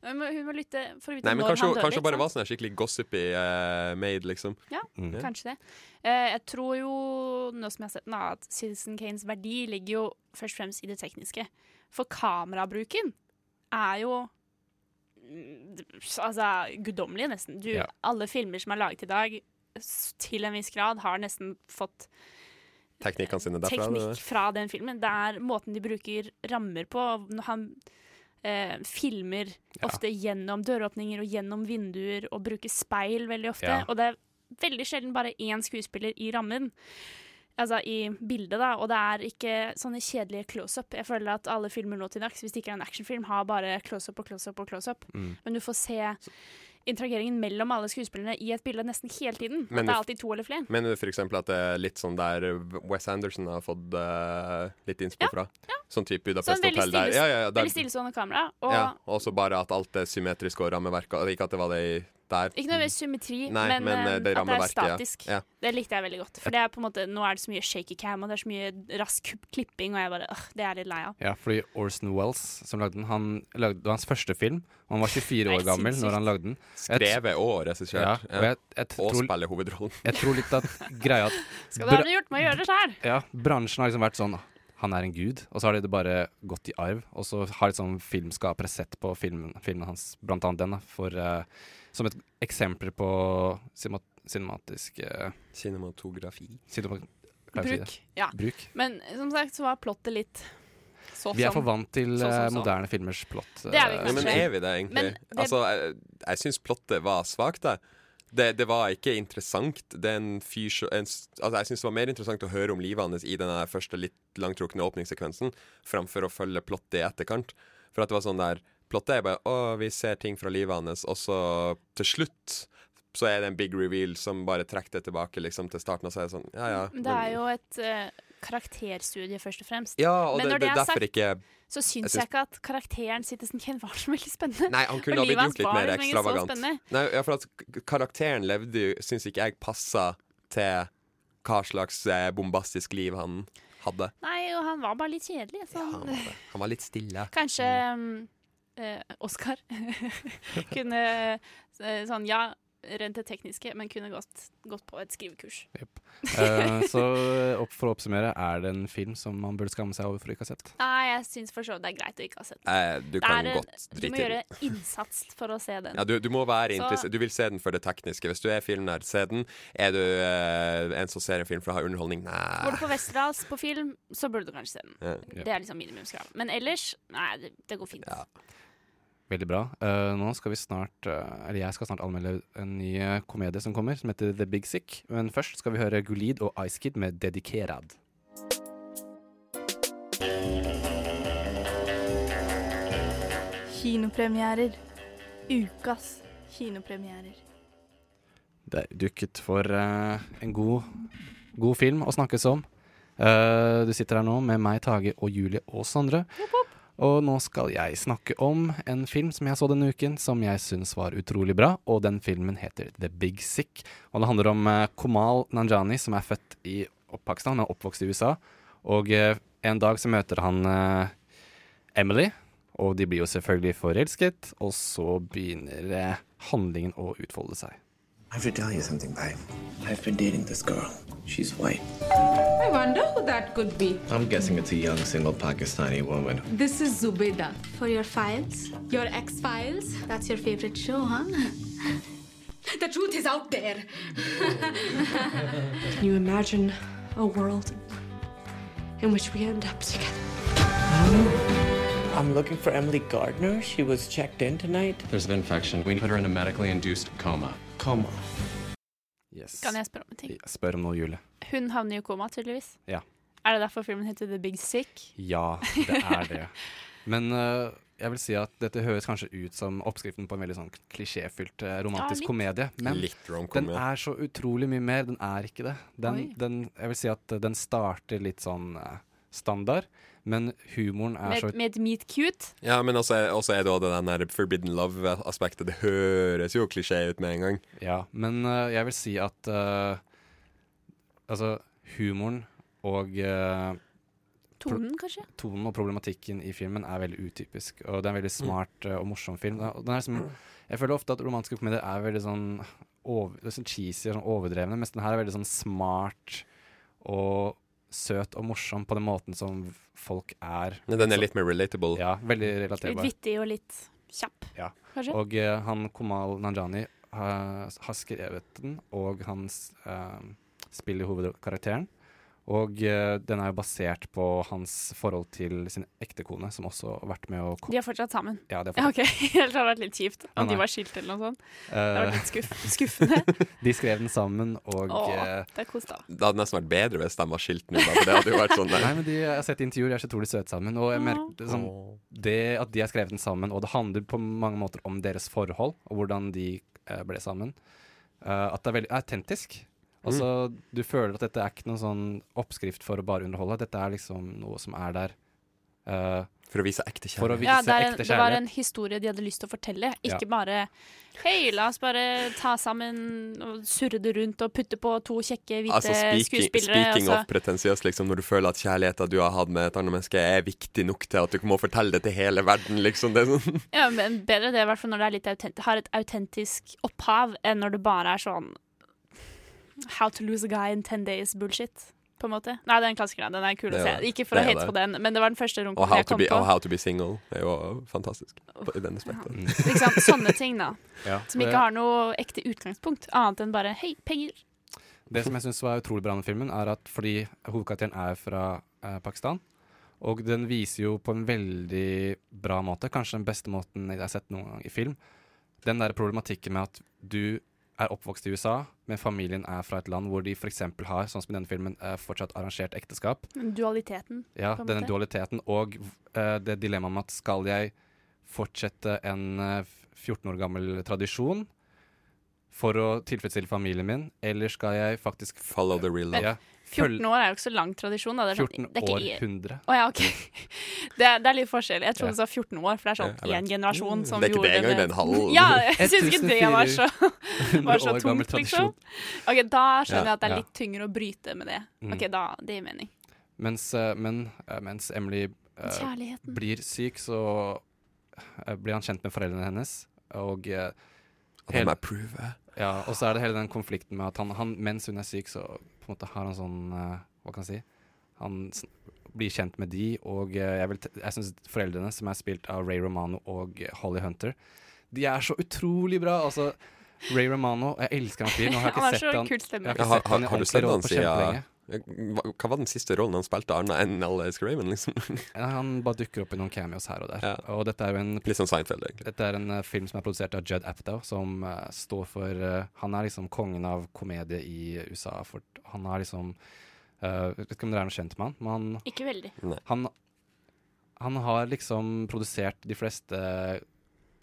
Hun må lytte for å vite Nei, men når kanskje, han døde. dør. kanskje hun bare var sånn skikkelig gossipy uh, maid, liksom. Ja, Mm. kanskje det. Eh, jeg tror jo, nå som jeg har sett den, at Citizen Kanes verdi ligger jo først og fremst i det tekniske. For kamerabruken er jo mm, altså guddommelig, nesten. Du, Ja. Alle filmer som er laget i dag, til en viss grad, har nesten fått Teknikkene sine derfra. teknikk fra den filmen. Det er måten de bruker rammer på. Når han eh, filmer ofte gjennom døråpninger og gjennom vinduer og bruker speil veldig ofte. Ja. Og det er veldig sjelden bare én skuespiller i rammen. Altså i bildet, da. Og det er ikke sånne kjedelige close-up. Jeg føler at alle filmer nå til dags, hvis det ikke er en actionfilm, har bare close-up og close-up og close-up. Mm. Men du får se interageringen mellom alle skuespillerne i et bilde nesten hele tiden. Men at det er alltid to eller flere. Mener du f.eks. at det er litt sånn der Wes Anderson har fått uh, litt innspo fra? Ja. Sånn type Så Budapest Hotel der. Ja, ja, ja, der veldig stillestående kamera. Og ja, også bare at alt er symmetrisk og rammeverk. Ikke at det var det i der. Ikke nødvendigvis symmetri, Nei, men, men, eh, eh, det at det er rammeverket, ja. statisk. Ja. Det likte jeg veldig godt. For det er på en måte, nå er det så mye shaky cam, og det er så mye rask klipping, og jeg bare øh, Det er jeg litt lei av. Ja, fordi Orson Wells, som lagde den, han lagde, det var hans første film. Han var 24 år gammel når han lagde den. Skrevet og regissert. Ja, og jeg, jeg, Og tror, spiller hovedrollen. jeg tror litt at greia at Skal du ha det gjort, må jeg gjøre det sjøl! Ja, bransjen har liksom vært sånn Han er en gud, og så har det bare gått i arv. Og så har liksom filmskapere sett på filmen, filmen hans, blant annet den, da, for, uh, som et eksempel på cinema, cinematisk uh, Cinematografi. Cinema, klarer si Bruk. Ja. Bruk. Men som sagt så var plottet litt så Vi er for vant til Så, så, eh, så. moderne filmers plott. Det er vi kanskje. Ja, men er vi det, egentlig? Det- Altså, jeg, jeg syns plottet var svakt, jeg. Det, det var ikke interessant. Det er en fyr som en Altså, jeg syns det var mer interessant å høre om livet hans i den første litt langtrukne åpningssekvensen, framfor å følge plottet i etterkant. For at det var sånn der Plottet er bare Å, vi ser ting fra livet hans, og så til slutt så er det en big reveal som bare trekker det tilbake liksom til starten, og så er det sånn Ja, ja. Men Det er jo et eh, karakterstudie, først og fremst. Ja, og Men når det det er er sagt, ikke så syns jeg syns- ikke at karakteren Citizen Kane var så veldig spennende. Nei, han kunne ha blitt gjort litt mer var ekstravagant. Nei, ja, for at karakteren levde jo, syns ikke jeg passa til hva slags eh, bombastisk liv han hadde. Nei, og han var bare litt kjedelig. Ja, Han var litt stille. Kanskje um, eh, Oscar kunne eh, sånn Ja, rent det tekniske, men kunne gått, gått på et skrivekurs. Eh, så opp, for å oppsummere, er det en film som man burde skamme seg over for å ikke ha sett? Nei, jeg syns for så vidt det er greit å ikke ha sett den. Eh, du kan er godt Du må gjøre innsats for å se den. Ja, du, du må være interessert. Du vil se den for det tekniske. Hvis du er filmnerd, se den. Er du uh, en som ser en film for å ha underholdning? Nei. Går du på Westerdals på film, så burde du kanskje se den. Ja. Det er liksom minimumskrav. Men ellers, nei, det, det går fint. Veldig bra. Uh, nå skal vi snart uh, Eller jeg skal snart anmelde en ny eh, komedie som kommer, som heter The Big Sick. Men først skal vi høre Gulid og Ice Kid med Dedikerad. Kinopremierer. Ukas kinopremierer. Det er dukket for en god, god film å snakkes om. Du sitter her nå med meg, Tage og Julie og Sondre. Og nå skal jeg snakke om en film som jeg så denne uken, som jeg syns var utrolig bra. Og den filmen heter The Big Sick. Og det handler om eh, Komal Nanjani, som er født i Pakistan, han er oppvokst i USA. Og eh, en dag så møter han eh, Emily, og de blir jo selvfølgelig forelsket. Og så begynner handlingen å utfolde seg. I have to tell you something, babe. I've been dating this girl. She's white. I wonder who that could be. I'm guessing it's a young single Pakistani woman. This is Zubeda. For your files? Your ex files? That's your favorite show, huh? The truth is out there. Can you imagine a world in which we end up together? I'm looking for Emily Gardner. She was checked in tonight. There's an infection. We put her in a medically induced coma. Coma. Yes. Kan jeg spørre om en ting? Spør om noe, Julie. Hun havner i koma, tydeligvis. Ja. Er det derfor filmen heter The Big Sick? Ja, det er det. Men uh, jeg vil si at dette høres kanskje ut som oppskriften på en veldig sånn klisjéfylt øh, romantisk Ja, komedie. Men Litt den er så utrolig mye mer. Den er ikke det. Den, den, jeg vil si at øh, den starter litt sånn standard, men humoren er så Med, med et meet cute? Ja, men også er, også er det også det den der forbidden love-aspektet. Det høres jo klisjé ut med en gang. Ja, men uh, jeg vil si at uh, Altså, humoren og uh, Tonen, kanskje? tonen og problematikken i filmen er veldig utypisk. Og det er en veldig smart eh, og morsom film. Liksom, jeg føler ofte at romantiske komedier er veldig sånn, over, er sånn cheesy og sånn overdrevne, mens den her er veldig sånn smart og søt og morsom på den måten som folk er. Men den er litt mer relatable. Ja, veldig Litt vittig og litt kjapp, Ja. kanskje? Og uh, han Komal Nanjani uh, har skrevet den, og han s- eh, spiller hovedkarakteren. Og uh, den er jo basert på hans forhold til sin ektekone, som også har vært med å De er fortsatt sammen? Ja, de er Ja, fortsatt OK. Ellers hadde det vært litt kjipt Ja, om de var skilt eller noe sånt. Det Eh, hadde vært litt skuff skuffende. de skrev den sammen, og Åh, eh, det er kos, da. Det hadde nesten vært bedre hvis de var skilt nå. Da, det hadde jo vært sånn Nei, men de, Jeg har sett intervjuer, de er så utrolig søte sammen. Og jeg merker sånn, det at de har skrevet den sammen, og det handler på mange måter om deres forhold, og hvordan de eh, ble sammen, uh, at det er veldig autentisk. Altså, Du føler at dette er ikke noen sånn oppskrift for å bare underholde. Dette er liksom noe som er der Uh, For å vise ekte For å vise Ja, det, er en, ekte det var en historie de hadde lyst til å fortelle. Ikke Ja. bare Hei, la oss bare ta sammen og surre det rundt og putte på to kjekke, hvite Altså, speaking, skuespillere. speaking altså. of pretensiøst, liksom, når du føler at kjærligheten du har hatt med et annet menneske, er viktig nok til at du må fortelle det til hele verden, liksom. Det sånn. Ja, men Bedre det, i hvert fall når det er litt autent har et autentisk opphav, enn når det bare er sånn How to lose a guy in ten days bullshit. På en måte. Nei, det er en klassiker. Den er kul å se. Ikke for Det å hate på den, men det var den første runken jeg kom be, på. og how to be single er jo fantastisk på, i den aspektet. Liksom, sånne ting, da. Ja. Som ikke har noe ekte utgangspunkt, annet enn bare hei, penger. Det som jeg syns var utrolig bra med filmen, er at fordi hovedkarakteren er fra eh, Pakistan, og den viser jo på en veldig bra måte, kanskje den beste måten jeg har sett noen gang i film, den der problematikken med at du er oppvokst i USA, men familien er fra et land hvor de f.eks. har, sånn som i denne filmen, eh, fortsatt arrangert ekteskap. Dualiteten. Ja, denne måte. dualiteten og uh, det dilemmaet med at skal jeg fortsette en uh, 14 år gammel tradisjon for å tilfredsstille familien min, eller skal jeg faktisk Follow the real life. Ja, 14 år er jo ikke så lang tradisjon. Da. Det er 14 sånn, det er ikke i- Oh, ja, okay. Det er, det er litt forskjell. Jeg trodde du sa 14 år, for det er sånn én generasjon som gjorde Det Det er ikke det engang, det er en halv- Ja, jeg syns ikke det var så, var så tungt, liksom. OK, da skjønner jeg at det er litt tyngre å bryte med det. Mm. OK, da, det gir mening. Mens, eh, men eh, mens Emily uh, blir syk, så blir han kjent med foreldrene hennes, og uh, hele- Ja, og så er det hele den konflikten med at han, han mens hun er syk, så på en måte har han sånn eh, Hva kan jeg si? Han sn- blir kjent med de, og eh, jeg, jeg syns foreldrene, som er spilt av Ray Romano og Holly Hunter, de er så utrolig bra. Altså, Ray Romano, jeg elsker han fyren. har Han har ikke sett han har har, har, han i har du sett han siden. Hva, var den siste rollen han spilte annet enn Alice Graven? liksom? Han bare dukker opp i noen cameos her og der. Og dette er jo en Litt som Seinfeld, egentlig. Dette er en eh, film som er produsert av Judd Apatow, som uh, står for uh, Han er liksom kongen av komedie i USA. For han har liksom uh, Vet ikke om dere er noe kjent med han, men han, Ikke veldig. han Han har liksom produsert de fleste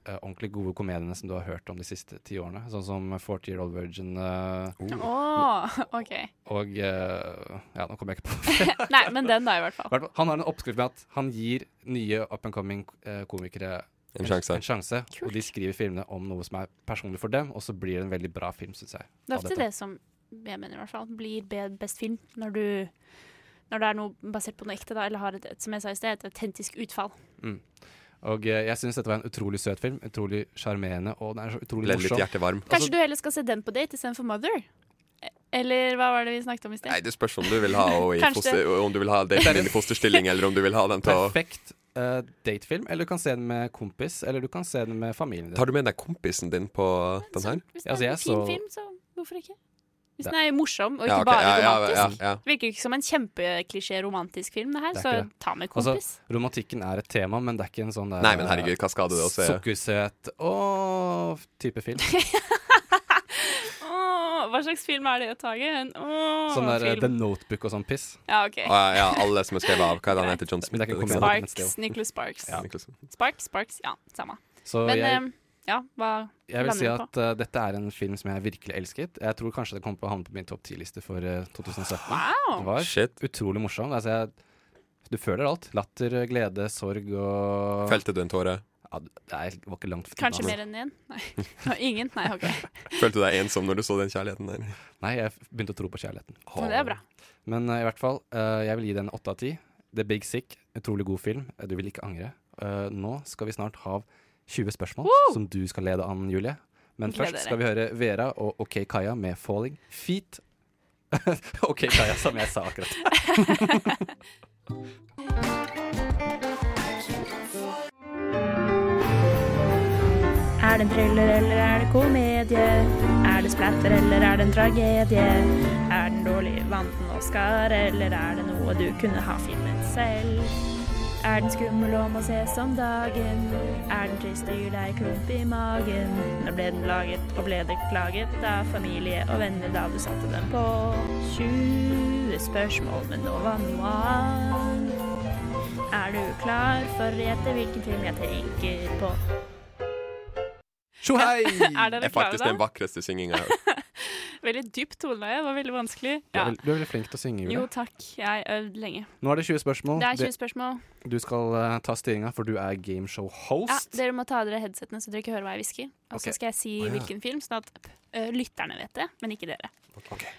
eh, ordentlig gode komediene som du har hørt om de siste ti årene. Sånn som 40 Year Old Virgin eh, oh. OK. og uh, Ja, nå kommer jeg ikke på Nei, men den da, i hvert fall. Han har en oppskrift med at han gir nye up and coming komikere En sjanse. En sjanse og de skriver filmene om noe som er personlig for dem, og så blir det en veldig bra film, syns jeg. Det er ofte det som jeg mener i hvert fall blir best film, når du når det er noe basert på noe ekte, da, eller har et, som jeg sa i sted, et autentisk utfall. Mm. Og eh, jeg syns dette var en utrolig søt film. Utrolig sjarmerende, og den er så utrolig Ble litt morsom. hjertevarm. Kanskje du heller skal se den på date istedenfor Mother? E- Eller hva var det vi snakket om i sted? Nei, det spørs om du vil ha henne i foster, om du vil ha daten din i fosterstilling, eller om du vil ha den til å Perfekt uh, datefilm, eller du kan se den med kompis, eller du kan se den med familien din. Tar du med deg kompisen din på den her? Hvis det Altså, er jeg en fin så- film, så hvorfor ikke? Hvis den er morsom og ikke Ja, okay. bare ja, ja, romantisk. ja, ja. Det virker ikke som en kjempeklisjé romantisk film, det her, Det så det. ta med kompis. Altså, romantikken er et tema, men det er ikke en sånn der Nei, men herregud, hva skal du å se? Sukkersøt åh, type film. Hva slags film er det, Tage? En åh, Sånn der eh, film. The Notebook og sånn piss. Ja, ok. oh, ja, ja, alle som er skrevet av Hva er det han heter? John Smith? Liksom. Sparks. Nicholas Sparks. Ja. Nicholas. Sparks, Sparks, ja, samme. Så Men jeg- eh, ja, hva Jeg vil si at uh, dette er en film som jeg virkelig elsket. Jeg tror kanskje det kommer på å havne på min topp ti-liste for uh, 2017. Wow. Det var Shit. utrolig morsom. Altså, jeg, du føler alt. Latter, glede, sorg og Felte du en tåre? Ja, det er- var ikke langt Kanskje mer enn én? Nei. Ingen? Nei, OK. Følte du deg ensom når du så den kjærligheten der? Nei, jeg begynte å tro på kjærligheten. Men det er bra. Men uh, i hvert fall, eh, jeg vil gi den åtte av ti. The Big Sick, utrolig god film. Eh, Du vil ikke angre. Eh, nå skal vi snart ha 20 spørsmål Woo! som du skal lede an, Julie. Men Gleder først skal vi høre Vera og OK Kaja med 'Falling Feet'. OK Kaja, som jeg sa akkurat. Er det en thriller eller er det komedie? Er det splatter eller er det en tragedie? Er den dårlig, vant den Oscar, eller er det noe du kunne ha filmet selv? Er den skummel og må ses om dagen? Er den trist og gir deg klump i magen? Når ble den laget, og ble det klaget av familie og venner da du satte den på? 20 spørsmål men nå var noe annet. Er du klar for å gjette hvilken film jeg tenker på? Tjo hei! Er dere klare, da? Det er faktisk den vakreste synginga jeg har hørt. Veldig dypt toneleie. Det var veldig vanskelig. Du, er du er veldig flink til å synge, Julie. Jo, takk. Jeg har øvd lenge. Nå er det 20 spørsmål. Det er 20 spørsmål. Du skal uh, ta styringa, for du er gameshow-host. Ja, dere må ta av dere headsettene, så dere ikke hører hva jeg hvisker. Og så Ok. skal jeg si oh, ja. hvilken film, sånn at uh, lytterne vet det, men ikke dere.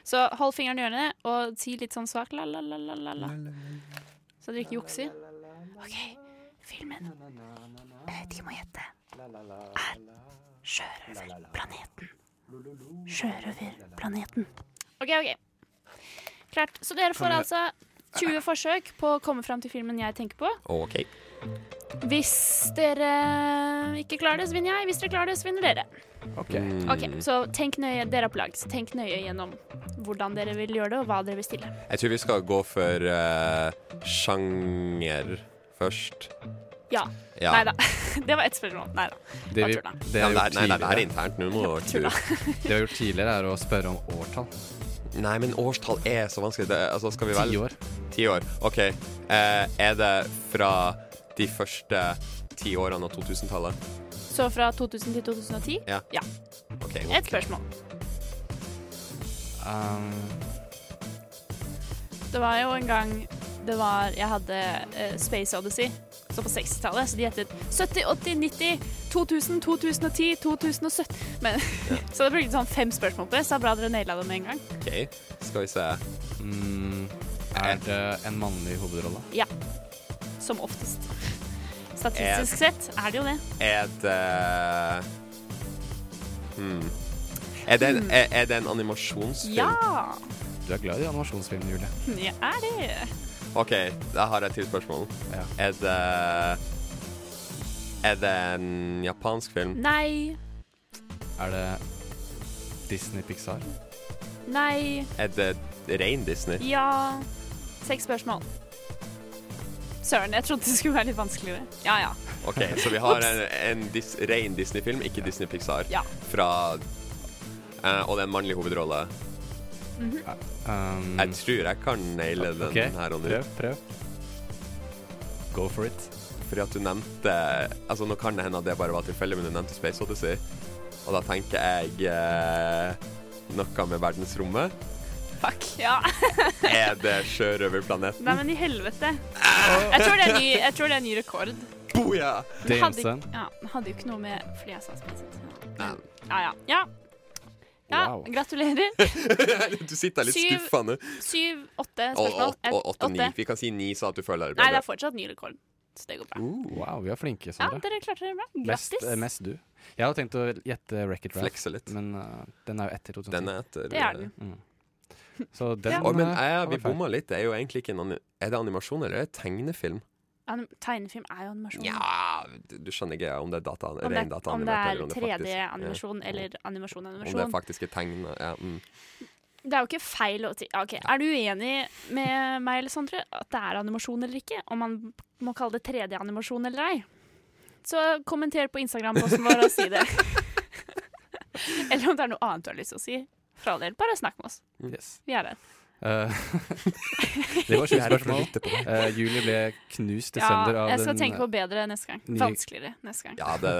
Så hold fingeren i hjørnet og si litt sånn svakt la-la-la-la-la. Så dere ikke jukser. OK, filmen eh, de må gjette, er Sjørøverplaneten. Sjørøverplaneten. OK, OK. Klart. Så dere får altså 20 forsøk på å komme fram til filmen jeg tenker på. OK. Hvis dere ikke klarer det, så vinner jeg. Hvis dere klarer det, så vinner dere. OK. Ok, Så tenk nøye, dere er på lag, så tenk nøye gjennom hvordan dere vil gjøre det, og hva dere vil stille. Jeg tror vi skal gå for eh, sjanger først. Ja. Ja. Nei da. Det var ett spørsmål. Nei da. Det vi, det Ja, det, nei, nei, det er internt. Nå må. Det vi har gjort tidligere, er å spørre om årtall. Nei, men årstall er så vanskelig. Det, altså, skal vi Ti velge år. Ti år. OK. Eh, er det fra de første ti årene av 2000-tallet? Så fra 2000 til 2010? Ja. Ja. Okay, Et spørsmål. Um, Det var jo en gang det var Jeg hadde uh, Space Odyssey, så på 60-tallet. Så de gjettet 70, 80, 90, 2000, 2010, 2017. Men, så det brukte sånn fem spørsmål på det, så det er bra dere naila det med en gang. OK. Skal vi se. mm, er det en mannlig hovedrolle? Ja. Som oftest. Statistisk sett er det jo det. Er det hmm. er, det en, er, er det en animasjonsfilm? Ja! Du er glad i animasjonsfilm, Julie. Jeg er det. OK, da har jeg et til spørsmål. Er det Er det en japansk film? Nei. Er det Disney Pixar? Nei. Er det ren Disney. Ja Seks spørsmål. Søren, jeg trodde det skulle være litt vanskeligere. Ja ja. OK, så vi har en, en dis, ren Disney-film, ikke Disney Pixar. Ja. Fra eh, Og det er en mannlig hovedrolle. Mhm. Um, Jeg tror jeg kan naile den her og nå. prøv, prøv. Go for it. Fordi at du nevnte Altså Nå kan det hende at det bare var tilfeldig, men du nevnte Space Odyssey. Og da tenker jeg eh, noe med verdensrommet. Fuck. Ja. Er det sjørøverplaneten? Nei, men i helvete. Jeg tror det er ny, jeg tror det er ny rekord. Boja! Det hadde, ja, hadde jo ikke noe med fordi jeg sa Space Odyssey. Ja, ja. ja. Ja Wow. gratulerer. du sitter litt Syv- skuffa nå. Syv, åtte spørsmål. og åtte, ni. Vi kan si ni, så at du føler deg Nei, det er fortsatt ny rekord. Så det går bra. Wow, vi er flinke, Ja, dere klarte det bra. Grattis. Mest, mest du. Jeg hadde tenkt å gjette Wreck-It Ralph, Flekse litt. men uh, den er jo etter 2010. Den er etter Det er den. Mm. Så den Å, men eh, jeg, vi bomma litt. Det er jo egentlig ikke en Er det animasjon eller er det tegnefilm? Tegnefilm er jo animasjon. Ja, du, skjønner ikke om det er data, om det, om det er om det faktisk 3D-animasjon ja. eller animasjon-animasjon. Om det er tegna. Ja, mm. Det er jo ikke feil å si Ok, Er du uenig med meg eller Sondre at det er animasjon eller ikke? Om man må kalle det 3D-animasjon eller ei? Så kommenter på Instagram-posten vår og si det. eller om det er noe annet du har lyst til å si. For all del, bare snakk med oss. Yes. Vi er her. Eh, det var sju spørsmål. lytte på det. Eh, Julie ble knust i Ja, sønder av jeg skal den tenke på bedre neste gang. Vanskeligere neste gang. Ja, det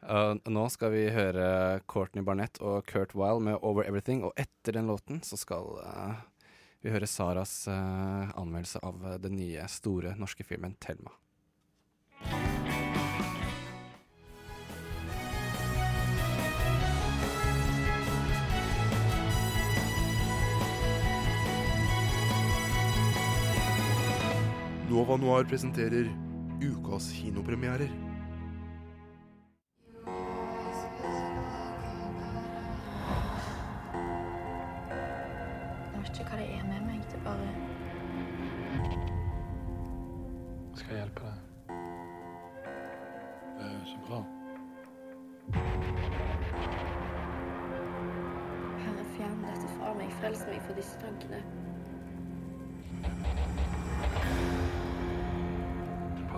Uh, nå skal vi høre Courtney Barnett og Kurt Weil med 'Over Everything'. Og etter den låten så skal uh, vi høre Saras uh, anmeldelse av uh, den nye, store norske filmen 'Thelma'. Nova Noir presenterer ukas kinopremierer. Jeg vet ikke hva det er med meg. Det er bare Skal jeg hjelpe deg? Det er så bra. Herre, fjern dette fra meg. Frels meg for disse tankene.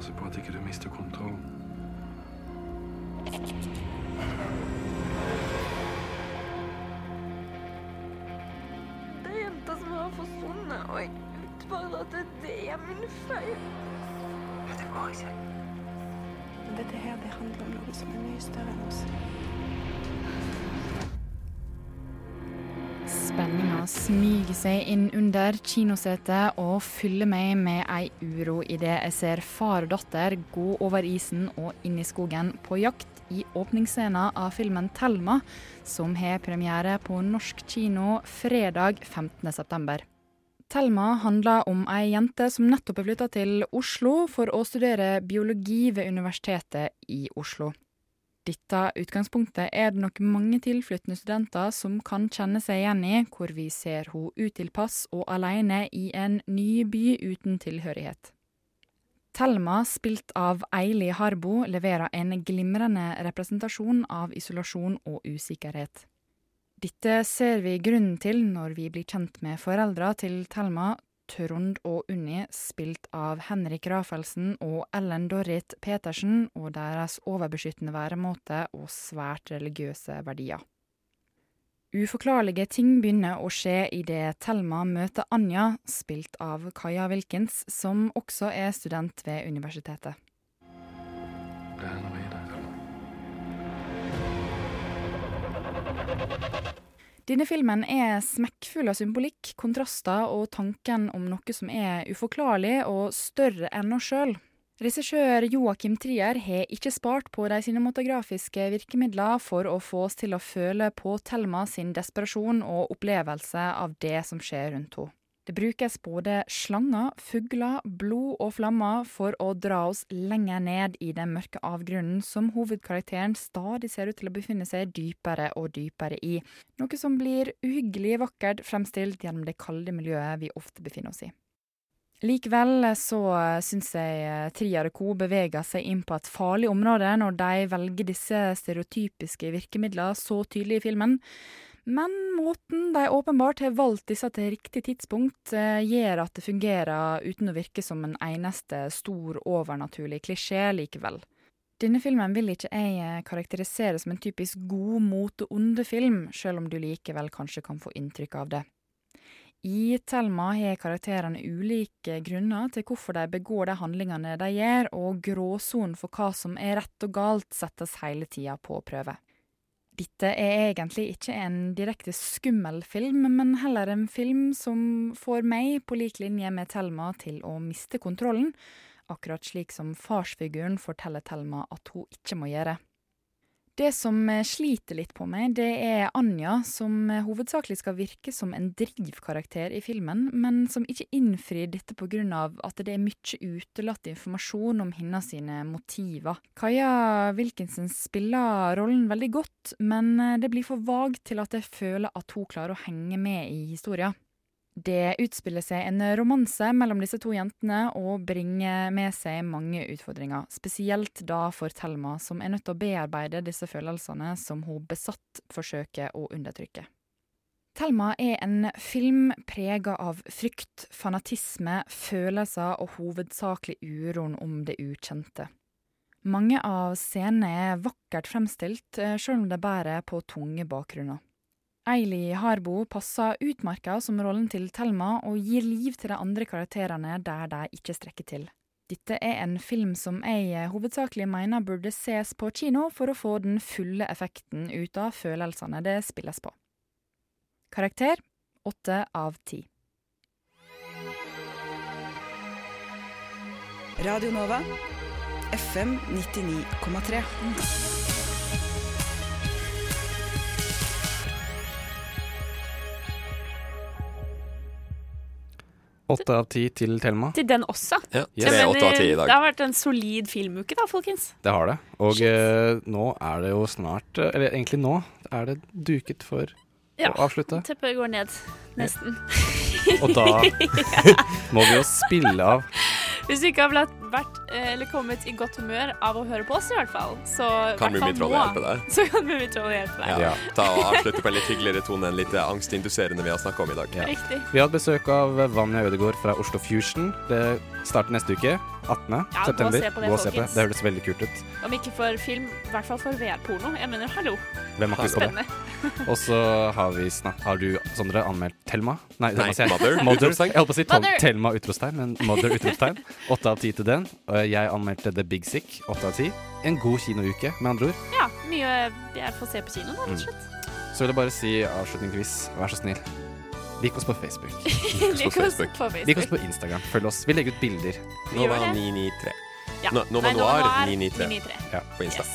Passe på at ikke du mister kontrollen. Det er jenta som har forsvunnet, og jeg vet bare at det, det er min feil. Det går ikke. Men dette her, det handler om noe som er mye større enn oss. Smyger seg inn under kinosetet og fyller meg med ei uro idet jeg ser far og datter gå over isen og inn i skogen på jakt i åpningsscena av filmen 'Thelma', som har premiere på norsk kino fredag 15.9. Thelma handler om ei jente som nettopp er flytta til Oslo for å studere biologi ved Universitetet i Oslo. Dette utgangspunktet er det nok mange tilflyttende studenter som kan kjenne seg igjen i, hvor vi ser hun utilpass og alene i en ny by uten tilhørighet. Thelma, spilt av Eili Harbo, leverer en glimrende representasjon av isolasjon og usikkerhet. Dette ser vi grunnen til når vi blir kjent med foreldra til Thelma, Trond og Unni, spilt av Henrik Rafelsen og Ellen Dorrit Petersen, og deres overbeskyttende væremåte og svært religiøse verdier. Uforklarlige ting begynner å skje idet Thelma møter Anja, spilt av Kaja Wilkins, som også er student ved universitetet. Det er noe i det, Thelma. Denne filmen er smekkfull av symbolikk, kontraster og tanken om noe som er uforklarlig og større enn oss sjøl. Regissør Joakim Trier har ikke spart på de cinematografiske virkemidler for å få oss til å føle på Thelma sin desperasjon og opplevelse av det som skjer rundt henne. Det brukes både slanger, fugler, blod og flammer for å dra oss lenger ned i den mørke avgrunnen som hovedkarakteren stadig ser ut til å befinne seg dypere og dypere i, noe som blir uhyggelig vakkert fremstilt gjennom det kalde miljøet vi ofte befinner oss i. Likevel så syns jeg Trier og co. beveger seg inn på et farlig område når de velger disse stereotypiske virkemidlene så tydelig i filmen, Men måten de åpenbart har valgt disse til riktig tidspunkt, eh, gjør at det fungerer uten å virke som en eneste stor overnaturlig klisjé likevel. Denne filmen vil ikke jeg eh, karakterisere som en typisk god mot onde film, selv om du likevel kanskje kan få inntrykk av det. I Thelma har karakterene ulike grunner til hvorfor de begår de handlingene de gjør, og gråsonen for hva som er rett og galt settes hele tida på prøve. Dette er egentlig ikke en direkte skummel film, men heller en film som får meg, på lik linje med Thelma, til å miste kontrollen, akkurat slik som farsfiguren forteller Thelma at hun ikke må gjøre. Det som eh, sliter litt på meg, det er Anja, som eh, hovedsakelig skal virke som en drivkarakter i filmen, men som ikke innfrir dette av at det er mye utelatt informasjon om hennes motiver. Kaja Wilkinson spiller rollen veldig godt, men eh, det blir for vagt til at jeg føler at hun klarer å henge med i historia. Det utspiller seg en romanse mellom disse to jentene og bringer med seg mange utfordringer, spesielt da for Thelma, som er nødt til å bearbeide disse følelsene som hun besatt forsøker å undertrykke. Thelma er en film prega av frykt, fanatisme, følelser og hovedsakelig uroen om det ukjente. Mange av scenene er vakkert fremstilt, sjøl selv om det bærer på tunge bakgrunner. Eili Harbo passer utmerka som rollen til Thelma og gir liv til de andre karakterene der de ikke strekker til. Dette er en film som jeg hovedsakelig mener burde ses på kino for å få den fulle effekten ut av følelsene det spilles på. Karakter åtte av ti. Radio Nova, FM 99,3. Åtte av ti til Thelma. Til den også. Ja, Yes. tre åtte av ti i dag. Det har vært en solid filmuke da, folkens. Det har det. Og eh, nå er det jo snart eh, Eller egentlig nå er det duket for Ja. å avslutte. Teppet går ned. Nesten. Og da må vi jo spille av Hvis du ikke har blitt, vært, eh, eller kommet i godt humør av å høre på oss, i hvert fall, så Kan Mummitrollet hjelpe deg? Så kan Mummitrollet hjelpe deg. Ja. Ta og Avslutte på en litt hyggeligere tone enn litt angstinduserende vi har snakka om i dag. Riktig. Vi har hatt besøk av Vanja Ødegaard fra Oslo Fusion. Det starter neste uke. 18. Ja, gå og september. se på det, Gå og se på det. folkens. Det høres veldig kult ut. Om ikke for film, i hvert fall for VR-porno. Jeg mener, hallo. Hvem har ikke? Spennende. Og så har vi snart Har du, Sondre, anmeldt Thelma? Nei, Nei? Mother, Mother. Jeg holdt på å si Thelma utropstegn, men Mother utropstegn. Åtte av ti til den. Og jeg anmeldte The Big Sick. Åtte av ti. En god kinouke, med andre ord. Ja, mye jeg får se på kino, da, rett og slett. Så vil jeg bare si avslutningsvis, vær så snill. Lik oss på Facebook. Lik oss på Facebook. Lik oss på Instagram. Følg oss. Vi legger ut bilder. Nova 993. Ja. No, Nova Nei, Noir Noir 993 993. Ja. på Insta.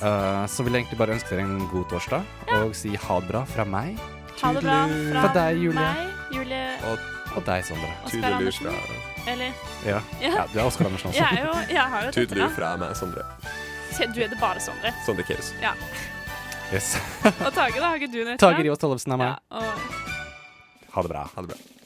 Uh, så vil jeg egentlig bare ønske dere en god torsdag, og si ha det bra fra meg. Ha det bra fra Fra deg, Julie. meg, Julie Og Og deg, Sondre. Oskar Andersen. fra Eller Ja. Ja. ja, du er Oskar Andersen også. Jeg er jo Jeg har jo et Tudelu etternavn. fra meg, Sondre. Du er det bare Sondre. Sondre Keus. Ja. Yes. Og Tage, da? Har ikke du noe Tage Rivas Tollefsen er meg. Ja, og Ha det bra. Ha det bra.